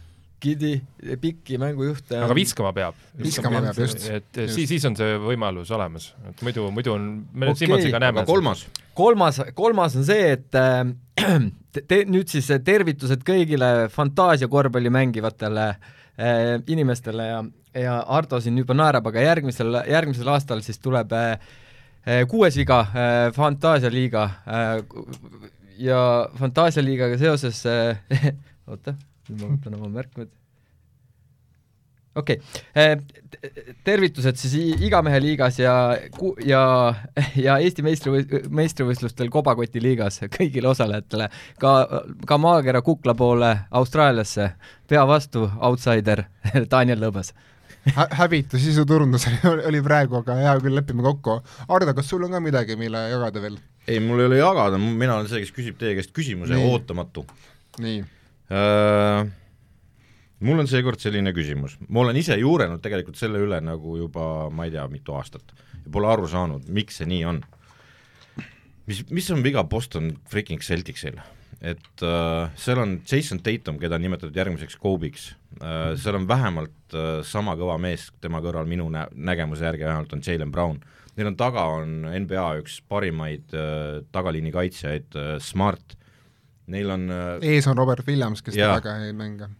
Gidi, pikki mängujuhte. aga viskama peab. Viskama peab, just. et Just. siis, siis on see võimalus olemas, et muidu, muidu on, me okay, Simmonsiga näeme aga kolmas, kolmas, kolmas on see, et äh, te, te, nüüd siis tervitused kõigile fantaasia korvpalli mängivatele äh, inimestele ja, ja Ardo siin juba naerab, aga järgmisel, järgmisel aastal siis tuleb äh, äh, kuues liiga äh,, fantaasialiiga äh, ja fantaasialiigaga seoses äh, oota, nüüd ma võtan oma märkmed okei okay., tervitused siis i- igamehe liigas ja ja, ja Eesti meistrivõi-, meistrivõistlustel Kobakoti liigas kõigile osalejatele, ka, ka maakera kukla poole Austraaliasse, pea vastu, outsider Daniel Lõõbas. Hä- häbitu sisuturundus oli, praegu, aga hea küll, lepime kokku. Ardo, kas sul on ka midagi, mille jagada veel? ei mul ei ole jagada, mina olen see, kes küsib teie käest küsimuse, ootamatu nii, Äh, mul on seekord selline küsimus, ma olen ise juurenud tegelikult selle üle nagu juba ma ei tea, mitu aastat ja pole aru saanud, miks see nii on. mis, mis on viga Boston freaking Celticsil? Et äh, seal on Jason Tatum, keda on nimetatud järgmiseks Kobe'iks äh,, seal on vähemalt äh, sama kõva mees tema kõrval minu nä-, nägemuse järgi vähemalt on Jalen Brown. Neil on taga, on NBA üks parimaid äh, tagaliini kaitsjaid äh,, Smart, neil on äh, ees on Robert Williams, kes Jaa. väga ei mänga.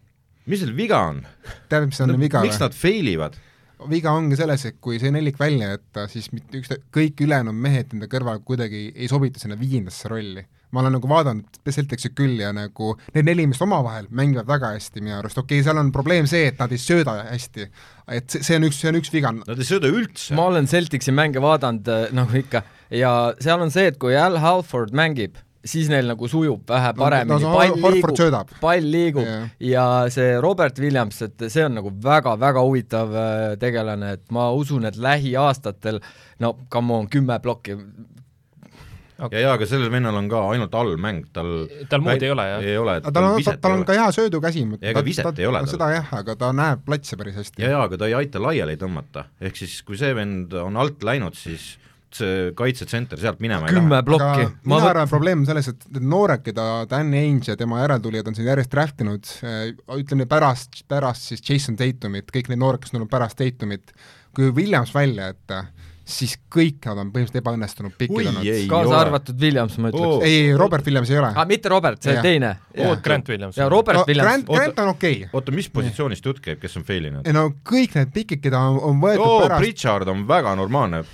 mis seal viga on? tead, mis on viga miks nad fail ivad? viga ongi selles, et kui see nelik välja jätta, siis mitte üks, kõik ülejäänud mehed nende kõrval kuidagi ei sobitu sinna viiendasse rolli. Ma olen nagu vaadanud Celticsi küll ja nagu need neli meest omavahel mängivad väga hästi minu arust, okei okay,, seal on probleem see, et nad ei sööda hästi. et see, see on üks, see on üks viga. Nad ei sööda üldse. ma olen Celticsi mänge vaadanud äh, nagu ikka ja seal on see, et kui Al Halford mängib, siis neil nagu sujub vähe paremini no, pall liigub, pall liigub yeah. ja see Robert Williams, et see on nagu väga-väga huvitav äh, tegelane, et ma usun, et lähiaastatel no come on, kümme plokki, okay.. ja, ja aga sellel vennal on ka ainult allmäng, tal tal muud ei ole, jah? ei ole, tal on, tal on ka hea söödukäsi. ega viset ta, ei ole tal. seda jah, aga ta näeb platsi päris hästi. ja, ja aga ta ei aita laiali tõmmata, ehk siis kui see vend on alt läinud, siis see kaitsetsenter sealt minema ei lähe. kümme plokki. mina arvan, probleem on selles, et need noored, keda Dan Ainge ja tema järeltulijad on siin järjest draft inud, äh, ütleme pärast, pärast siis Jason Tatumit, kõik need noored, kes on tulnud pärast Tatumit, kui Williams välja jätta, siis kõik nad on põhimõtteliselt ebaõnnestunud pikid olnud. kaasa arvatud Williams, ma ütleks oh.. ei, Robert Williams ei ole ah,. mitte Robert, see ja. teine. Grant Williams. ja Robert no, Williams. Grant, Grant on okei okay.. oota, mis positsioonist jutt käib, kes on fail inud? ei no kõik need pikid, keda on, on võetud oh, pärast Pritchard on väga normaalne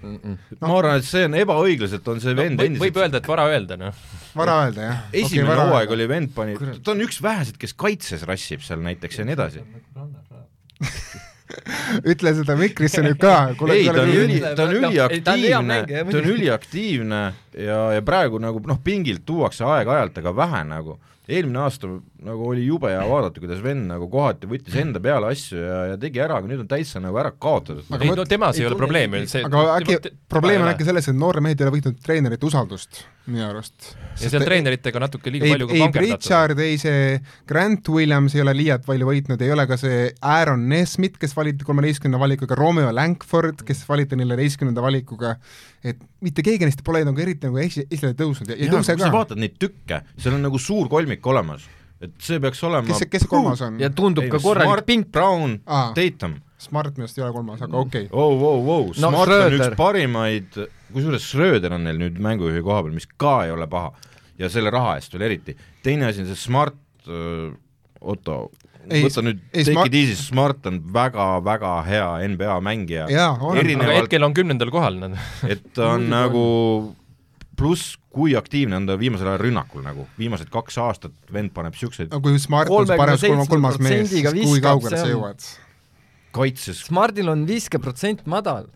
Mm -mm. No, ma arvan, et see on ebaõiglaselt, on see vend no, endiselt võib öelda, et vara öelda, noh. vara öelda, jah. esimene okay, hooaeg oli vend pani, ta on üks väheseid, kes kaitses rassib seal näiteks ja nii edasi ütle seda mikrisse nüüd ka. ei, ta on üli, ta on üliaktiivne, ta on üliaktiivne ja, ja praegu nagu noh, pingilt tuuakse aeg-ajalt, aga vähe nagu. Eelmine aasta nagu oli jube hea vaadata, kuidas vend nagu kohati võttis enda peale asju ja, ja tegi ära, aga nüüd on täitsa nagu ära kaotatud. aga ei, no temas ei, ei ole probleemi, see aga äkki probleem on äkki selles, et noored mehed ei ole võitnud treenerite usaldust minu arust. ja seal treeneritega natuke liiga ei, palju ei Pritchard, ei see Grant Williams ei ole liialt palju võitnud, ei ole ka see Aaron Nesmith, kes valiti kolmeteistkümnenda valikuga, Romeo Langford, kes valiti neljateistkümnenda valikuga, et mitte keegi neist pole nagu eriti nagu esi, esile tõusnud ja ei tõuse ka. sa vaatad neid tükke, seal on nagu suur kolmik olemas et see peaks olema kes see, kes see kolmas on? ja tundub ei, ka korralik pink. Brown ah., Tatum. Smart minu arust ei ole kolmas, aga okei okay.. Oh, oh, oh. Smart no, on üks parimaid, kusjuures Schröder on neil nüüd mängujuhi koha peal, mis ka ei ole paha. ja selle raha eest veel eriti. teine asi on see Smart äh,, Otto, võta nüüd, take smart... it easy, Smart on väga-väga hea NBA mängija. Erinevalt... aga hetkel on kümnendal kohal nad. Et ta on nagu pluss kui aktiivne on ta viimasel ajal rünnakul nagu, viimased kaks aastat vend paneb niisuguseid no kui Smart on paremas kolmas, kolmas mees, siis kui kaugele sa jõuad? kaitses Smartil on viskeprotsent madal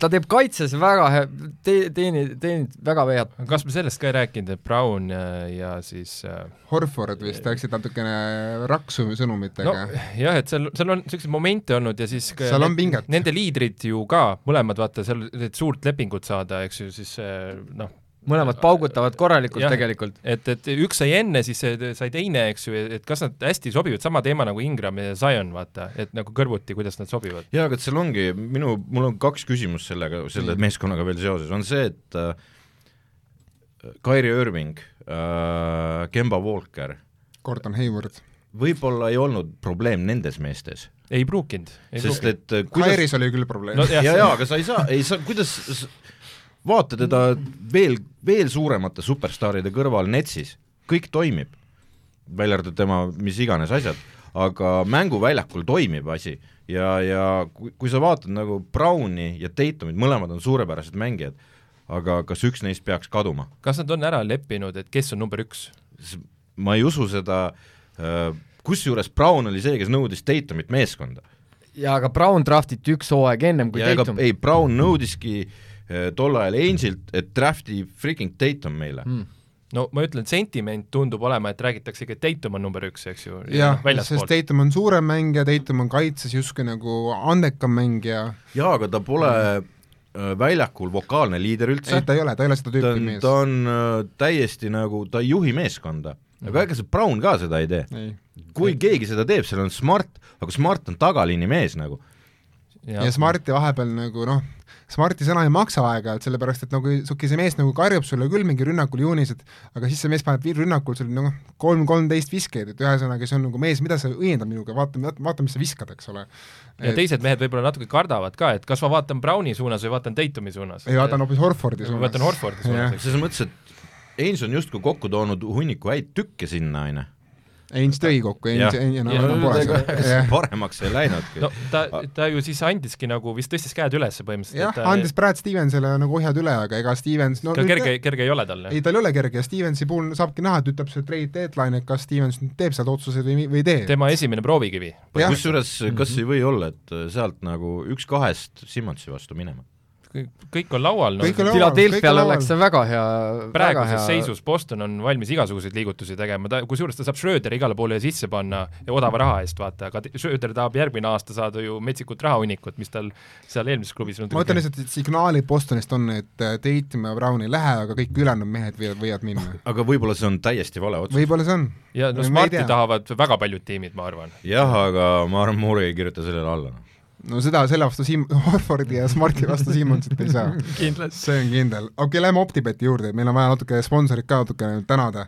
ta teeb kaitses väga hea, te-, teeni-, teenib väga head. kas me sellest ka ei rääkinud, et Brown ja, ja siis äh, Horford vist läksid natukene raksu sõnumitega no,. jah, et seal, seal on niisuguseid momente olnud ja siis seal on pinget. Nende liidrid ju ka, mõlemad vaata, seal need suurt lepingut saada, eks ju, siis äh, noh, mõlemad paugutavad korralikult jah, tegelikult. et, et üks sai enne, siis sai teine, eks ju, et kas nad hästi sobivad, sama teema nagu Ingram ja Zion, vaata, et nagu kõrvuti, kuidas nad sobivad. jaa, aga et seal ongi, minu, mul on kaks küsimust sellega, selle mm. meeskonnaga veel seoses, on see, et äh, Kyrie Irving äh,, Kemba Walker Gordon Hayward võib-olla ei olnud probleem nendes meestes. ei pruukinud. sest et äh, kuidas... Kairis oli küll probleem no,. ja, ja aga sa ei saa, ei saa, kuidas vaata teda veel, veel suuremate superstaaride kõrval Netsis, kõik toimib, välja arvatud tema mis iganes asjad, aga mänguväljakul toimib asi ja, ja kui, kui sa vaatad nagu Browni ja Tatumit, mõlemad on suurepärased mängijad, aga kas üks neist peaks kaduma? kas nad on ära leppinud, et kes on number üks? ma ei usu seda, äh, kusjuures Brown oli see, kes nõudis Tatumit meeskonda. jaa, aga Brown draftiti üks hooaeg ennem kui ja Tatum. ei, Brown nõudiski äh, tol ajal Angel't, et drafti freaking Tatum meile mm no ma ütlen, sentiment tundub olema, et räägitakse ikka, et Tatum on number üks, eks ju. jah, sest Tatum on suurem mängija, Tatum on kaitses justkui nagu andekam mängija. jaa, aga ta pole mm. väljakul vokaalne liider üldse. ei, ta ei ole, ta ei ole seda tüüpi ta, mees. ta on äh, täiesti nagu, ta ei juhi meeskonda. aga mm. ega see Brown ka seda ei tee. kui ei. keegi seda teeb, seal on Smart, aga Smart on tagaliini mees nagu. ja, ja Smarti vahepeal nagu noh, Smarti sõna ei maksa aeg-ajalt, sellepärast et nagu sihuke see mees nagu karjub sulle küll mingi rünnakul juunised, aga siis see mees paneb rünnakul sul nagu kolm, kolmteist viskeid, et ühesõnaga see on nagu mees, mida sa õiendad minuga, vaata, vaata, mis sa viskad, eks ole. ja et... teised mehed võib-olla natuke kardavad ka, et kas ma vaatan Browni suunas või vaatan Tatumi suunas. ei, vaatan hoopis Horfordi suunas. vaatan Horfordi suunas. selles mõttes, et Ains on justkui kokku toonud hunniku häid tükke sinna, on ju Ainge tõi kokku, see, jah. paremaks ei läinudki no ta, ta ju siis andiski nagu vist tõstis käed üles põhimõtteliselt. jah, andis Brad Stevensile nagu ohjad üle, aga ega Stevens no ka kerge, kerge ei ole tal. ei, tal ei ole kerge ja Stevensi puhul saabki näha, et ütleb see trade deadline, et kas Stevens nüüd teeb sealt otsuseid või, või ei tee. tema esimene proovikivi. Kusjuures kas ei või olla, et sealt nagu üks kahest Simmonsi vastu minema? Kõik on laual, noh. laual. Philadelphia'l oleks see väga hea, väga praeguses hea seisus Boston on valmis igasuguseid liigutusi tegema, ta, kusjuures ta saab Schröderi igale poole sisse panna ja odava raha eest, vaata, aga Schröder tahab järgmine aasta saada ju metsikut rahahunnikut, mis tal seal eelmises klubis on ma ütlen lihtsalt, et signaalid Bostonist on, et äh, Tatum ja Brown ei lähe, aga kõik ülejäänud mehed võivad, võivad minna. aga võib-olla see on täiesti vale otsus. võib-olla see on. ja no Smarti tahavad väga paljud tiimid, ma arvan. jah, aga ma arvan, Moore ei kirjuta sellele alla. No seda selle vastu Siim-, Horfordi ja Smarti vastu Simmonsit ei saa. see on kindel. okei okay,, lähme Optibeti juurde, meil on vaja natuke sponsorit ka natuke tänada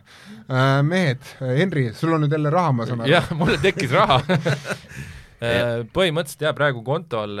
äh,. mehed, Henri, sul on nüüd jälle raha, ma saan aru. jah, mulle tekkis raha põhimõtteliselt jah, praegu kontol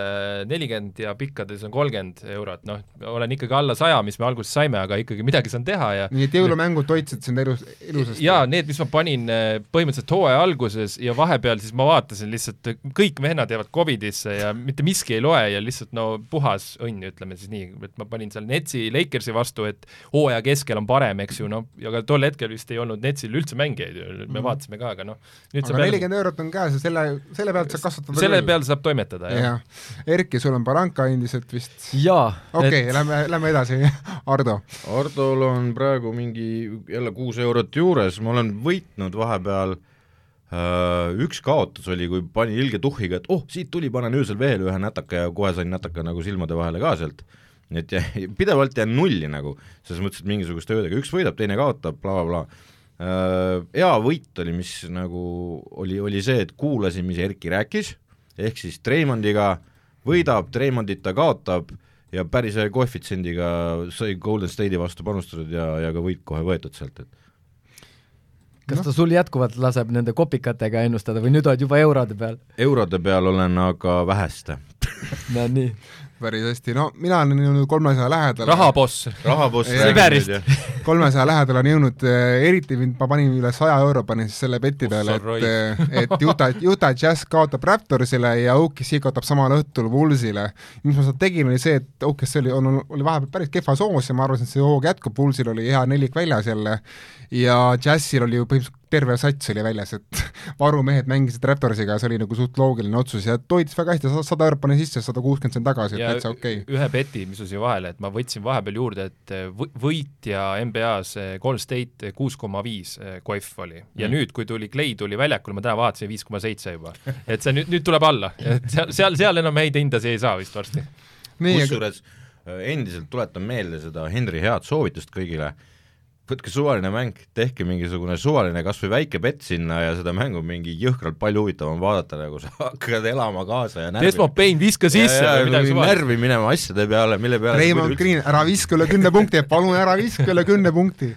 nelikümmend ja pikkades on kolmkümmend eurot, noh, olen ikkagi alla saja, mis me alguses saime, aga ikkagi midagi saan teha ja nii et jõulumängud hoidsid sind elus, ilusasti. jaa, need, mis ma panin eh, põhimõtteliselt hooaja alguses ja vahepeal siis ma vaatasin lihtsalt, kõik vennad jäävad Covidisse ja mitte miski ei loe ja lihtsalt no puhas õnn, ütleme siis nii, et ma panin seal Netsi Lakersi vastu, et hooaja keskel on parem, eks ju, noh, aga tol hetkel vist ei olnud Netsil üldse mängijaid ju, me Mhm. vaatasime ka, aga noh, nüüd aga nelikümmend eurot on käes ja selle, selle pealt saab kasvatada selle peal saab toimetada, jah. jah. Erki, sul on Baranka endiselt vist. jaa, okei okay,, lähme, lähme edasi, Ardo. Hardol on praegu mingi jälle kuus eurot juures, ma olen võitnud vahepeal äh, üks kaotus oli, kui panin ilge tuhhiga, et oh, siit tuli, panen öösel veel ühe nätaka ja kohe sain nätaka nagu silmade vahele ka sealt. nii et jä- pidevalt jään nulli nagu, selles mõttes, et mingisuguste öödega, üks võidab, teine kaotab bla,, blablabla. Hea võit oli, mis nagu oli, oli see, et kuulasin, mis Erki rääkis, ehk siis Treimondiga võidab, Treimondita kaotab ja päris hea koefitsiendiga sai Golden State'i vastu panustatud ja, ja ka võit kohe võetud sealt, et kas ta sul jätkuvalt laseb nende kopikatega ennustada või nüüd oled juba eurode peal? eurode peal olen aga väheste. no nii, päris hästi, no mina olen jõudnud kolmesaja lähedale. rahaboss. rahaboss. Siberist. kolmesaja lähedale on jõudnud, eriti mind, ma panin üle saja euro, panin siis selle beti peale, Ossa et, et Utah, Utah Jazz kaotab Raptorsile ja OKC kaotab samal õhtul Woolsile. mis ma sealt tegin, oli see, et OKC oli, on, oli vahepeal päris kehva soos ja ma arvasin, et see hoog jätkub, Woolsil oli hea nelik väljas jälle ja Jazzil oli ju põhimõtteliselt terve sats oli väljas, et varumehed mängisid Raptorsiga ja see oli nagu suht loogiline otsus ja toitis väga hästi, sada eurot panin sisse, sada kuuskümmend sain tagasi, et ja täitsa okei okay.. ühe beti, mis on siia vahele, et ma võtsin vahepeal juurde, et võ- võitja NBA-s eh, Golden State kuus koma viis koef oli ja Mm. nüüd, kui tuli Clay tuli väljakule, ma täna vaatasin viis koma seitse juba. et see nüüd, nüüd tuleb alla, et seal, seal, seal enam häid hindasid ei saa vist varsti. kusjuures endiselt tuletan meelde seda Henri head soovitust kõigile, võtke suvaline mäng, tehke mingisugune suvaline kas või väike bett sinna ja seda mängu on mingi jõhkralt palju huvitavam vaadata, nagu sa hakkad elama kaasa ja närvi Desmond Payne, viska sisse ja, ja, või midagi suvalist. närvi minema asjade peale, mille peale Raymond Green, ära viska üle kümne punkti, palun ära viska üle kümne punkti.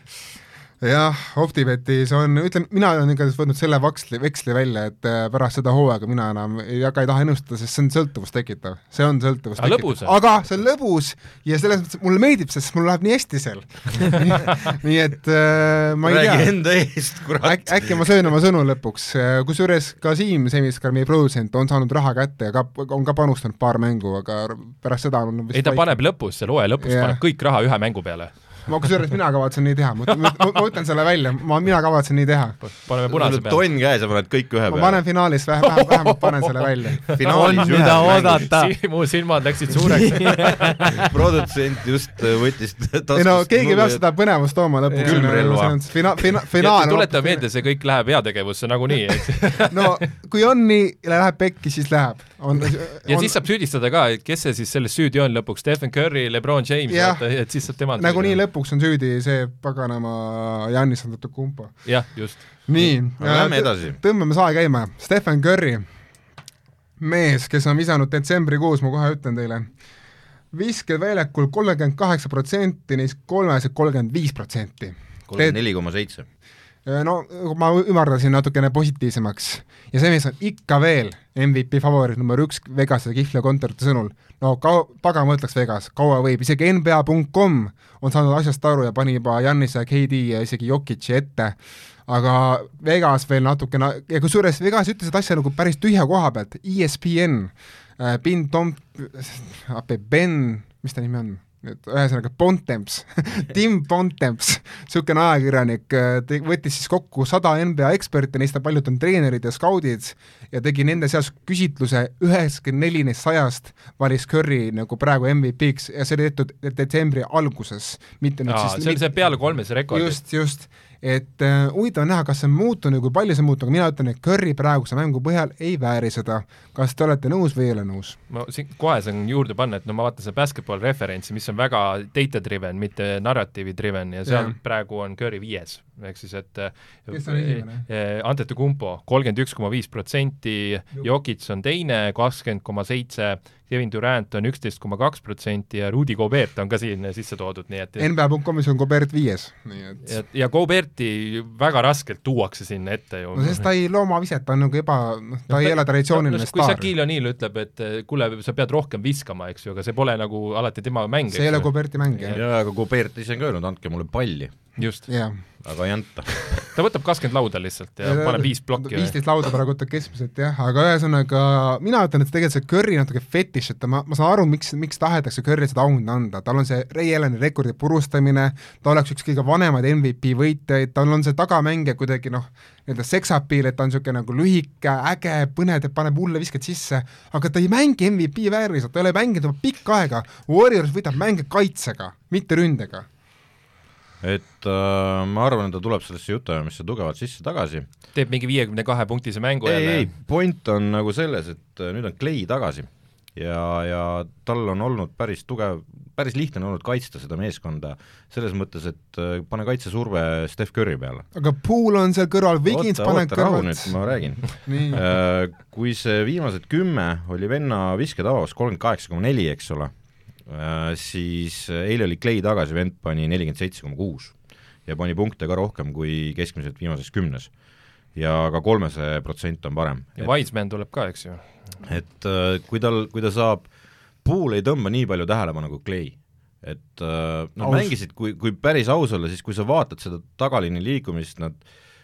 jah, Optibetis on, ütlen, mina olen igatahes võtnud selle vaksli, veksli välja, et äh, pärast seda hooaega mina enam ei hakka, ei taha ennustada, sest see on sõltuvust tekitav, see on sõltuvust Aga tekitav aga see on lõbus ja selles mõttes mulle meeldib, sest mul läheb nii hästi seal. nii et äh, ma ei räägi tea enda eest, kurat Äk,. äkki ma söön oma sõnu lõpuks, kusjuures ka Siim Semiskar, meie produtsent, on saanud raha kätte ja ka, on ka panustanud paar mängu, aga pärast seda on ei, ta paneb lõpus, seal hooaja lõpus yeah. paneb kõik raha ühe mängu peale. Ma kusjuures mina kavatsen nii teha, ma, ma, ma ütlen selle välja, ma, mina kavatsen nii teha. paneme punase peale. tonn käes ja paned kõik ühe ma peale panen. finaalis vähe, vähe, vähemalt panen selle välja. finaalis on mida oodata. mu silmad läksid suureks. produtsent just äh, võttis ei no keegi peab seda põnevust tooma lõpuks. Külmrelva. fina-, fina-, finaal tuleta meelde, see kõik läheb heategevusse nagunii, et no kui on nii, läheb pekki, siis läheb. on, ja on siis saab süüdistada ka, et kes see siis selles süüdi on lõpuks, Stephen Curry, Lebron James, et siis saab temalt nagunii. lõpuks on süüdi see paganama Janis Antetokounmpo. jah, just. nii, lähme edasi. tõmbame sae käima, Stephen Curry, mees, kes on visanud detsembrikuus, ma kohe ütlen teile, visked väljakul kolmkümmend kaheksa protsenti, neist kolmesed kolmkümmend viis protsenti. kolmkümmend neli koma seitse. No ma ümardasin natukene positiivsemaks. Ja see mees on ikka veel MVP favoriit number üks Vegase Kihvli kontorite sõnul. no ka-, pagan ma ütleks Vegas, kaua võib, isegi NBA.com on saanud asjast aru ja pani juba Jannis ja KD ja isegi Jokic'i ette. Aga Vegas veel natukene ja kusjuures Vegas ütles seda asja nagu päris tühja koha pealt, ESPN äh,, Ben Tom-, Ben, mis ta nimi on? Nüüd ühesõnaga Bontemps Tim Bontemps, niisugune ajakirjanik, te-, võttis siis kokku sada NBA eksperti, neist paljud on treenerid ja skaudid, ja tegi nende seas küsitluse, üheksakümmend neli neist sajast valis Curry nagu praegu MVP-ks ja see oli tehtud detsembri alguses, mitte nüüd Aa, siis see oli see peale kolmes rekord. just, just, et äh, huvitav on näha, kas see on muutunud, kui palju see on muutunud, aga mina ütlen, et Curry praeguse mängu põhjal ei vääri seda. kas te olete nõus või ei ole nõus? ma siin kohe saan juurde panna, et no ma vaatan seda basketball referentsi, mis on väga data driven, mitte narratiivi driven ja seal yeah. praegu on Curry viies, ehk siis et Kes on esimene? eh, Antetokounmpo kolmkümmend üks koma viis protsenti, Jokic on teine, kakskümmend koma seitse, Kevin Durant on üksteist koma kaks protsenti ja Rudy Gobert on ka siin sisse toodud, nii et NBA.com-is on Gobert viies, nii et ja, ja Goberti väga raskelt tuuakse sinna ette ju. no sest ta ei loo oma viset, ta on nagu eba, noh, ta ei ole traditsiooniline no, kui staar. Shaquille O'Neal ütleb, et eh, kuule, sa pead rohkem viskama, eks ju, aga see pole nagu alati tema mäng. see ei ole Goberti mäng, jah. jaa, aga Gobert ise on ka öelnud, andke mulle palli, just, jah. aga ei anta. ta võtab kakskümmend lauda lihtsalt ja paneb viis plokki. viisteist lauda praegu võtab keskmiselt jah, aga ühesõnaga mina ütlen, et tegelikult see Curry natuke fetiš, et ta, ma, ma saan aru, miks, miks tahetakse Curry'le seda auhinda anda, tal on see Ray Allan'i rekordi purustamine, ta oleks üks kõige vanemaid MVP võitjaid, tal on see tagamängija kuidagi noh, nii-öelda seksapiil, et ta on niisugune nagu lühike, äge, põnev, teeb, paneb hulle visked sisse, aga ta ei mängi MVP vääriliselt, ta ei ole mänginud juba pikka aega, Warriors võidab mänge kaitsega, mitte ründega. Et äh, ma arvan, et ta tuleb sellesse jutuajamisse tugevalt sisse tagasi. teeb mingi viiekümne kahe punktise mängu ei, jälle. ei, point on nagu selles, et äh, nüüd on Clay tagasi ja, ja tal on olnud päris tugev, päris lihtne on olnud kaitsta seda meeskonda, selles mõttes, et äh, pane kaitsesurve Steph Curry peale. aga Pool on seal kõrval, Wigins paneb kõrvalt ma räägin Äh, kui see viimased kümme oli venna visketabavus kolmkümmend kaheksa koma neli, eks ole, siis eile oli Clay tagasi, vend pani nelikümmend seitse koma kuus ja pani punkte ka rohkem kui keskmiselt viimases kümnes. ja ka kolmese protsent on parem. ja Wiseman tuleb ka, eks ju. et äh, kui tal, kui ta saab, Pool ei tõmba nii palju tähelepanu kui Clay. et äh, nad Aus. mängisid, kui, kui päris aus olla, siis kui sa vaatad seda tagaliini liikumist, nad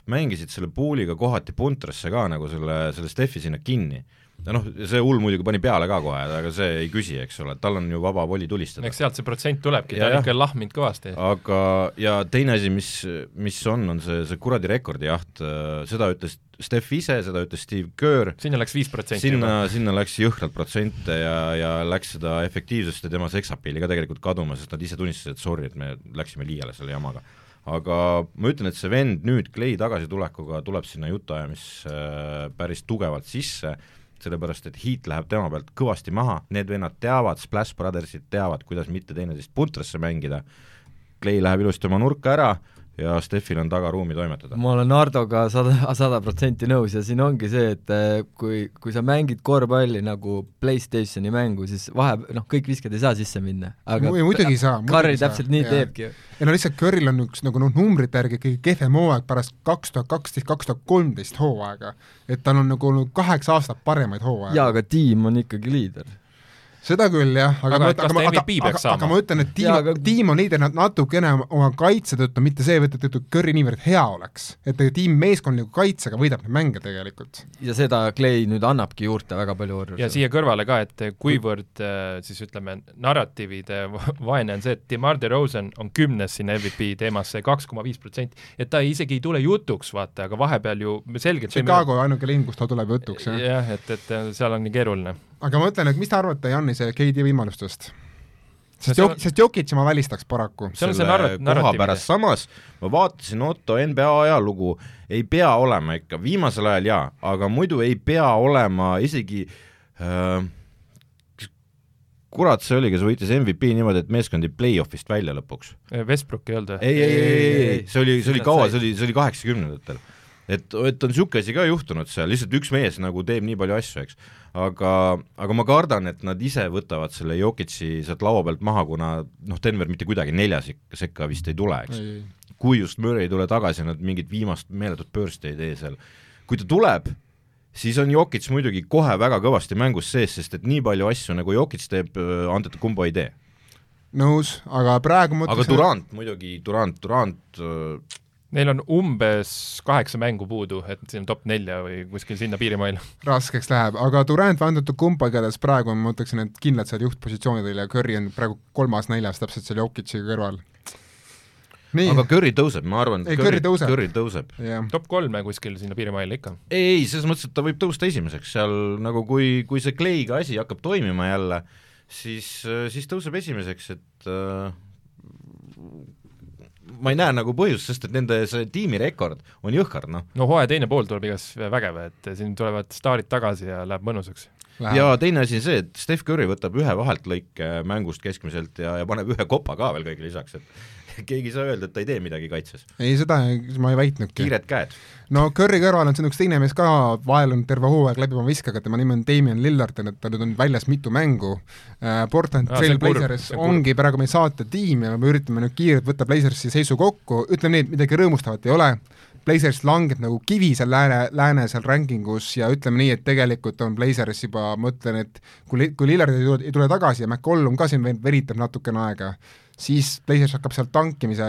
mängisid selle Pooliga kohati puntrasse ka nagu selle, selle Steffi sinna kinni ja noh, see hull muidugi pani peale ka kohe, aga see ei küsi, eks ole, tal on ju vaba voli tulistada. eks sealt see protsent tulebki, ta Ja, on ikka lahminud kõvasti. aga, ja teine asi, mis, mis on, on see, see kuradi rekordijaht, seda ütles Steph ise, seda ütles Steve Kerr, sinna läks viis protsenti sinna, sinna läks jõhkralt protsente ja, ja läks seda efektiivsust ja tema seksapiili ka tegelikult kaduma, sest nad ise tunnistasid, et sorry, et me läksime liiale selle jamaga. aga ma ütlen, et see vend nüüd Clay tagasitulekuga tuleb sinna jutuajamisse päris tugevalt sisse, sellepärast et Heat läheb tema pealt kõvasti maha, need vennad teavad, Splash Brothersid teavad, kuidas mitte teineteist puntrasse mängida, Clay läheb ilusti oma nurka ära ja Steffil on taga ruumi toimetada. ma olen Hardoga sada, sada protsenti nõus ja siin ongi see, et eh, kui, kui sa mängid korvpalli nagu Playstationi mängu, siis vahe, noh, kõik viskad ei saa sisse minna, aga Mu- muidugi ei saa, Curry ei saa, täpselt nii jaa. teebki ju. ja no lihtsalt Curryl on üks nagu noh, numbrite järgi kõige kehvem hooaeg pärast kaks tuhat kaksteist, kaks tuhat kolmteist hooaega. et tal on nagu olnud kaheksa aastat paremaid hooaegu. jaa, aga tiim on ikkagi liider. Seda küll jah, aga Aga aga, aga, aga, saama? aga ma ütlen, et tiim aga- tiim on liider nat- natukene oma kaitse tõttu, mitte seetõttu, et Curry niivõrd hea oleks. et tiim meeskondliku kaitsega võidab neid mänge tegelikult. ja seda Clay nüüd annabki juurde väga palju ja Warriorsile. siia kõrvale ka, et kuivõrd äh, siis ütleme, narratiivide va- vaene on see, et DeMar DeRozan on kümnes sinna MVP teemasse, kaks koma viis protsenti, et ta isegi ei tule jutuks, vaata, aga vahepeal ju selgelt Chicago ainuke linn, kus ta tuleb jutuks, jah. jah, et, et seal on nii keeruline. Aga ma ütlen, et mis te arvate Jannise KD võimalustest? sest seal Jok-, sest Jokitši ma välistaks paraku. see on see selle narrat- koha narratiiv. pärast, samas ma vaatasin Otto NBA ajalugu, ei pea olema ikka, viimasel ajal jaa, aga muidu ei pea olema isegi äh, kurat see oli, kes võitis MVP niimoodi, et meeskond jäi play-off'ist välja lõpuks. Westbrook ei olnud või? ei, ei, ei, ei, ei, see oli, see oli kaua, see oli, see oli kaheksakümnendatel. et, et on niisugune asi ka juhtunud seal, lihtsalt üks mees nagu teeb nii palju asju, eks. Aga, aga ma kardan, et nad ise võtavad selle Jokitsi sealt laua pealt maha, kuna noh, Denver mitte kuidagi nelja sekka, vist ei tule, eks kui just Murray ei tule tagasi, nad mingit viimast meeletut burst'i ei tee seal. kui ta tuleb, siis on Jokic muidugi kohe väga kõvasti mängus sees, sest et nii palju asju, nagu Jokic teeb, Antetokumbo ei tee. nõus, aga praegu ma aga Durant muidugi, Durant, Durant äh, Neil on umbes kaheksa mängu puudu, et siin top nelja või kuskil sinna piirimail. raskeks läheb, aga Durand, Vandetukumpa igatahes praegu on, ma ütleksin, et kindlalt seal juhtpositsioonidel ja Curry on praegu kolmas-neljas täpselt seal Jokic'i kõrval. nii, aga Curry tõuseb, ma arvan, Ei, Curry tõuseb. Curry tõuseb. jah, top kolme kuskil sinna piirimaile ikka. ei, ei, selles mõttes, et ta võib tõusta esimeseks seal nagu kui, kui see Clay'ga asi hakkab toimima jälle, siis, siis tõuseb esimeseks, et äh, ma ei näe nagu põhjust, sest et nende see tiimi rekord on jõhker, noh. no hooaja teine pool tuleb igas vägev, et siin tulevad staarid tagasi ja läheb mõnusaks. Ja teine asi on see, et Steph Curry võtab ühe vaheltlõike mängust keskmiselt ja, ja paneb ühe kopa ka veel kõige lisaks, et keegi ei saa öelda, et ta ei tee midagi kaitses. ei, seda ma ei väitnudki. kiired käed. no Curry kõrval on siin üks teine mees ka vaelunud terve hooaeg läbi oma viskega, tema nimi on Damien Lillard, et ta nüüd on väljas mitu mängu uh,. Portland on kurb. ongi praegu meie saate tiim ja me üritame nüüd kiirelt võtta Blazersi seisu kokku, ütleme nii, et midagi rõõmustavat ei ole, Blazers langeb nagu kivi seal lääne, lääne seal rankingus ja ütleme nii, et tegelikult on Blazers juba, ma ütlen, et kui, kui Lillard ei tule, ei tule tagasi ja McCollum ka siin veel veritab natukene aega, siis Blazers hakkab seal tankimise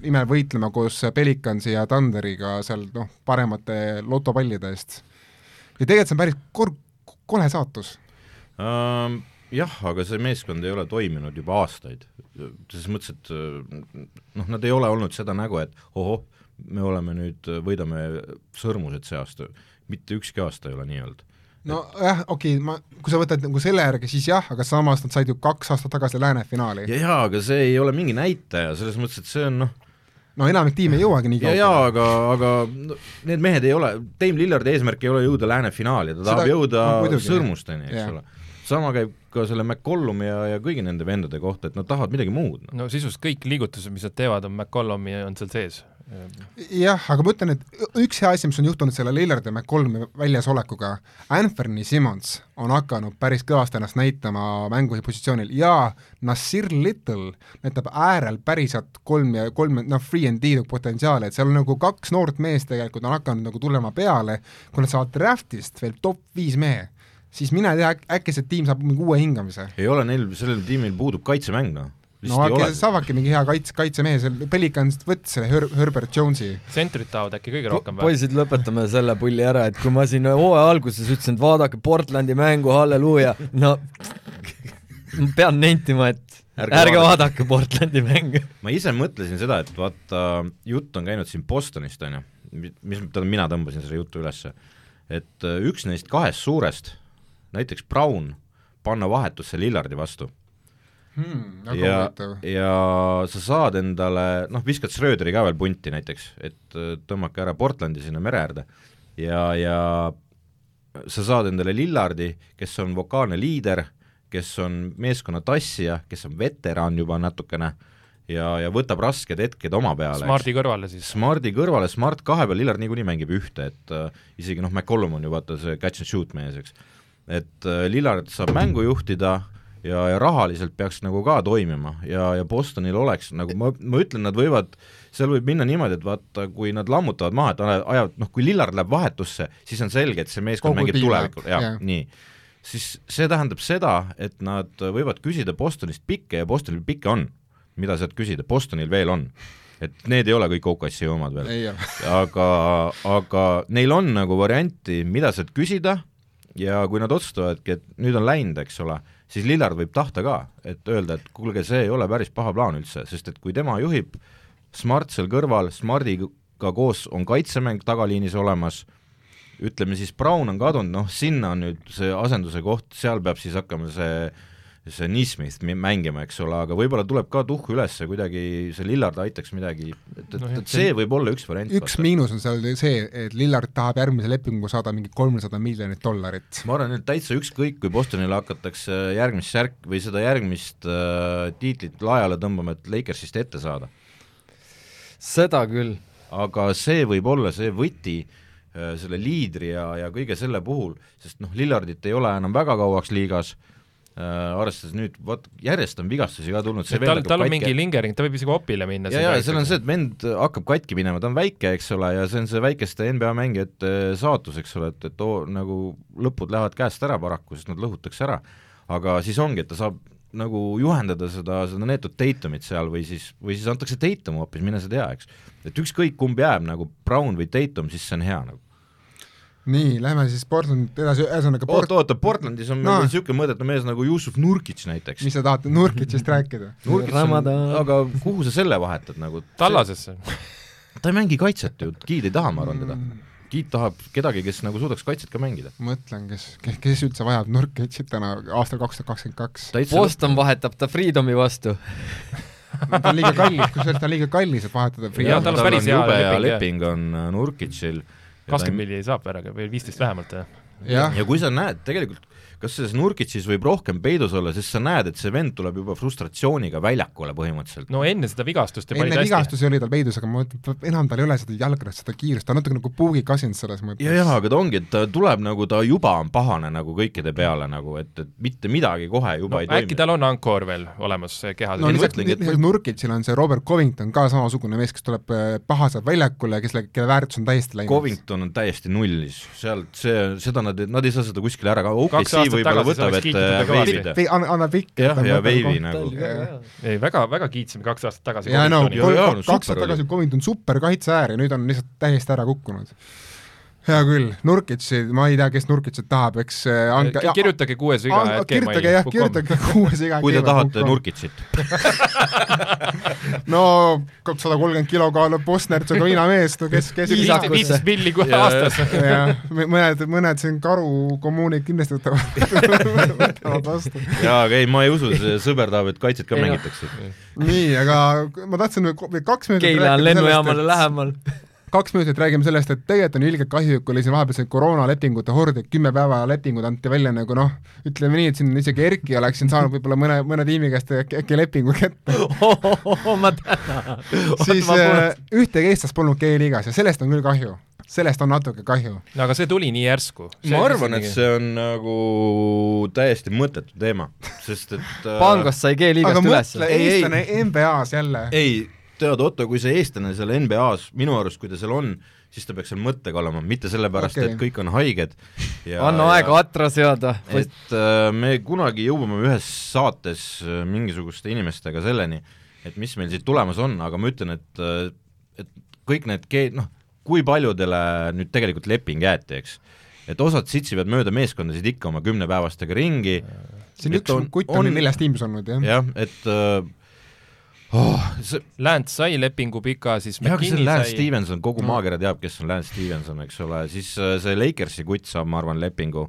nimel võitlema koos Pelicansi ja Thunderiga seal noh, paremate lotopallide eest. ja tegelikult see on päris kor-, kole saatus. Um, jah, aga see meeskond ei ole toiminud juba aastaid. selles mõttes, et noh, nad ei ole olnud seda nägu, et ohoh, me oleme nüüd, võidame sõrmused see aasta, mitte ükski aasta ei ole nii olnud. nojah, okei okay,, ma, kui sa võtad nagu selle järgi, siis jah, aga samas nad said ju kaks aastat tagasi lääne finaali. ja jaa, aga see ei ole mingi näitaja, selles mõttes, et see on noh, no enamik tiime ei jõuagi nii ja jaa, aga, aga no, need mehed ei ole, Dame Lillardi eesmärk ei ole jõuda lääne finaali, ta tahab Seda- jõuda no sõrmusteni, eks jah. ole. sama käib ka selle McCollumi ja, ja kõigi nende vendade kohta, et nad tahavad midagi muud no.. no sisuliselt kõik liigutused, mis nad teevad, on McCollumi on seal sees. Jah, aga ma ütlen, et üks hea asi, mis on juhtunud selle Lillardi ja McCollumi väljasolekuga, Anthony Simmons on hakanud päris kõvasti ennast näitama mängujuhi positsioonil ja Nasir Little näitab äärel päriselt kolm ja kolm, noh, free and D potentsiaali, et seal on nagu kaks noort meest tegelikult on hakanud nagu tulema peale, kui nad saavad draftist veel top viis mehe, siis mine tea, äkki see tiim saab mingi uue hingamise ei ole neil, sellel tiimil puudub kaitsemäng, noh. No äkki saavadki mingi hea kaitse, kaitsemehe, see Pelicans võttis selle Her-, Herbert Jones'i tsentrit tahavad äkki kõige rohkem või? poisid, lõpetame selle pulli ära, et kui ma siin hooaja alguses ütlesin, et vaadake Portlandi mängu, halleluuja, no ma pean nentima, et Ärge ärge, vaadake. Portlandi mängu. ma ise mõtlesin seda, et vaata, jutt on käinud siin Bostonist, on ju, mis, tähendab, mina tõmbasin selle jutu ülesse, et äh, üks neist kahest suurest, näiteks Brown, panna vahetusse Lillardi vastu hmm,. ja ja sa saad endale, noh, viskad Schröderi ka veel punti näiteks, et äh, tõmmake ära Portlandi sinna mere äärde ja, ja sa saad endale Lillardi, kes on vokaalne liider, kes on meeskonna tassija, kes on veteran juba natukene ja, ja võtab rasked hetked oma peale. Smardi kõrvale siis. Smardi kõrvale, Smart kahe peal, Lillard niikuinii mängib ühte, et äh, isegi noh, McCollum on ju vaata see catch and shoot mees, eks. et äh, Lillard saab mängu juhtida ja, ja rahaliselt peaks nagu ka toimima ja, ja Bostonil oleks nagu ma, ma ütlen, nad võivad, seal võib minna niimoodi, et vaata, kui nad lammutavad maha, et aja- ajavad, noh, kui Lillard läheb vahetusse, siis on selge, et see meeskond mängib tulevikul, jah jah., nii. Siis see tähendab seda, et nad võivad küsida Bostonist pikke ja Bostonil pikke on, mida sealt küsida, Bostonil veel on. et need ei ole kõik OKC omad veel, aga, aga neil on nagu varianti, mida sealt küsida ja kui nad otsustavadki, et nüüd on läinud, eks ole, siis Lillard võib tahta ka, et öelda, et kuulge, see ei ole päris paha plaan üldse, sest et kui tema juhib, Smart seal kõrval, Smardiga koos on kaitsemäng tagaliinis olemas, ütleme siis Brown on kadunud, noh sinna on nüüd see asenduse koht, seal peab siis hakkama see see Mi- mängima, eks ole, aga võib-olla tuleb ka tuhku üles kuidagi, see Lillard aitaks midagi, et, et et see võib olla üks variant. üks miinus on seal see, et Lillard tahab järgmise lepingu saada mingi kolmsada miljonit dollarit. ma arvan, et täitsa ükskõik, kui Bostonile hakatakse järgmist särk või seda järgmist äh, tiitlit laiale tõmbama, et Lakersist ette saada. seda küll. aga see võib olla see võti äh, selle liidri ja, ja kõige selle puhul, sest noh, Lillardit ei ole enam väga kauaks liigas äh,, arvestades nüüd, vot järjest on vigastusi ka tulnud, see tal, tal on mingi lingering, ta võib isegi opile minna. ja, ja seal on see, et vend hakkab katki minema, ta on väike, eks ole, ja see on see väikeste NBA mängijate saatus, eks ole, et, et oo, nagu lõpud lähevad käest ära paraku, sest nad lõhutakse ära. aga siis ongi, et ta saab nagu juhendada seda, seda neetut Tatumit seal või siis, või siis antakse Tatum hoopis, mine sa tea, eks. et ükskõik, kumb jääb nagu Brown või Tatum, siis see on hea nagu. Nii, lähme siis Portland edasi, ühesõnaga Port- oota, oota, Portlandis on No. meil niisugune mõõdetu mees nagu Jussuf Nurkic näiteks. mis sa tahad Nurkitsist rääkida? Nurkic on, Ramadan. aga kuhu sa selle vahetad nagu? Tallasesse. ta ei mängi kaitset ju, Giid ei taha, ma arvan teda. Giid tahab kedagi, kes nagu suudaks kaitset ka mängida. mõtlen, kes, kes, kes üldse vajab Nurkitsit täna aastal kaks tuhat kakskümmend kaks. Boston vahetab ta Freedomi vastu. ta on liiga kallis, kusjuures ta on liiga kallis, et vahetada Freedomi tal on päris hea leping, leping on äh, Nurkicil. Kakskümmend milli saab ära, või viisteist vähemalt, ja kui sa näed tegelikult, kas selles Nurkicis võib rohkem peidus olla, sest sa näed, et see vend tuleb juba frustratsiooniga väljakule põhimõtteliselt. no enne seda vigastust ta enne vigastusi oli tal peidus, aga ma mõtlen, enam tal ei ole seda jalgratast, seda kiirust, ta on natuke nagu Puugi Cousins selles mõttes. ja, ja aga ta ongi, et ta tuleb nagu ta juba on pahane nagu kõikide peale nagu, et, et mitte midagi kohe juba no ei toimi äkki. tal on ankoor veel olemas kehas no lisaks, et lisaks Nurkitsil on see Robert Covington ka samasugune mees, kes tuleb äh, pahaselt väljakule ja kes, kelle väärtus on täiesti läinud. Covington on täiesti nullis, sealt see, seda nad, nad ei saa seda kuskile ära ka, OKC võib-olla võtab, et äh, veibida. Vei-, anna, pikk. jah, ja veivi nagu. ei, väga, väga kiitsime kaks aastat tagasi no. Jaa, jaa, kaks super aastat tagasi Covington super kaitseäär ja nüüd on lihtsalt täiesti ära kukkunud. Hea küll, Nurkitsi, ma ei tea, kes Nurkitsit tahab, eks äh, andke Ki- kirjutage kuue siga An- kirjutage jah, kirjutage kuue siga. kui te tahate. Nurkitsit. no sada kolmkümmend kilo kaalub Bosnia-Hertsegoviina mees, kes, kes Viisakus. viisteist milli kohe Ja- aastas. jah, mõned, mõned siin karu kommuunid kindlasti võtavad, võtavad vastu. jaa, aga ei, ma ei usu, see sõber tahab, et kaitset ka noh. mängitakse. nii, aga ma tahtsin veel kaks minutit Keila on lennujaamale lähemal. Kaks minutit räägime sellest, et tegelikult on ilgelt kahju, kui oli siin vahepeal see koroonalepingute hord, et kümme päeva lepingud anti välja nagu noh, ütleme nii, et siin isegi Erki oleks siin saanud võib-olla mõne, mõne tiimi käest äkki äkki lepingu kätte, ma tänan. siis äh, ühtegi eestlast polnud G-liigas ja sellest on küll kahju. sellest on natuke kahju. no aga see tuli nii järsku. ma arvan, et see on nagu täiesti mõttetu teema, sest et äh, Pangost sai aga G-liigast üles. mõtle, Ei, ei. eestlane NBA-s jälle. ei, tead, Otto, kui see eestlane seal NBA-s, minu arust, kui ta seal on, siis ta peaks seal mõttega olema, mitte sellepärast okay., et kõik on haiged anna aega atra seada. et äh, me kunagi jõuame ühes saates äh, mingisuguste inimestega selleni, et mis meil siit tulemas on, aga ma ütlen, et äh, et kõik need ke-, noh, kui paljudele nüüd tegelikult leping jäeti, eks et osad sitsivad mööda meeskondasid ikka oma kümnepäevastega ringi, siin et üks on- kutt on on- meil neljas tiimis olnud jah ja.. jah, et äh, oh, Lance sai lepingu pika, siis jah, aga see on Lance sai, Stevenson, kogu No. maakera teab, kes on Lance Stevenson, eks ole, siis äh, see Lakersi kutt saab, ma arvan, lepingu.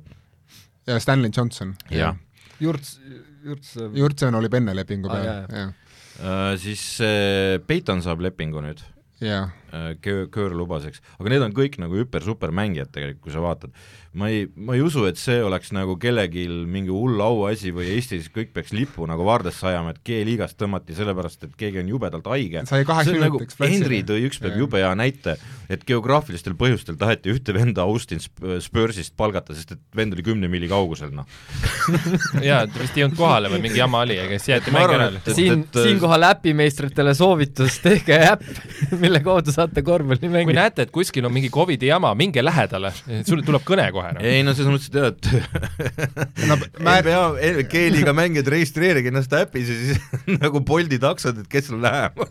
ja Stanley Johnson. jah, Jurts, Jurts. Jurtsen oli enne lepingu peal jaa,, jah, Äh, siis see Peiton saab lepingu nüüd, jaa. Köör, Köör lubas, eks, aga need on kõik nagu hüper-super mängijad tegelikult, kui sa vaatad. ma ei, ma ei usu, et see oleks nagu kellelgi mingi hull auasi või Eestis kõik peaks lipu nagu vardasse ajama, et G-liigast tõmmati sellepärast, et keegi on jubedalt haige. nagu Henry tõi ükspäev jube hea näite, et geograafilistel põhjustel taheti ühte venda Austin Sp- Spursist palgata, sest et vend oli kümne miili kaugusel, noh. jaa, ta vist ei jõudnud kohale või mingi jama oli, aga siis jäeti Ma mäng ära. et- siin, et- siinkohal äpimeistritele soovitus, tehke äpp, mille kaudu saate korvpalli kui mängida. näete, et kuskil on mingi Covidi jama, minge lähedale, sulle tuleb kõne kohe, noh. ei no selles mõttes, et jah, et no mä- NBA G-liiga mängijad registreerige ennast äpis ja siis nagu Bolti taksod, et kes seal läheb.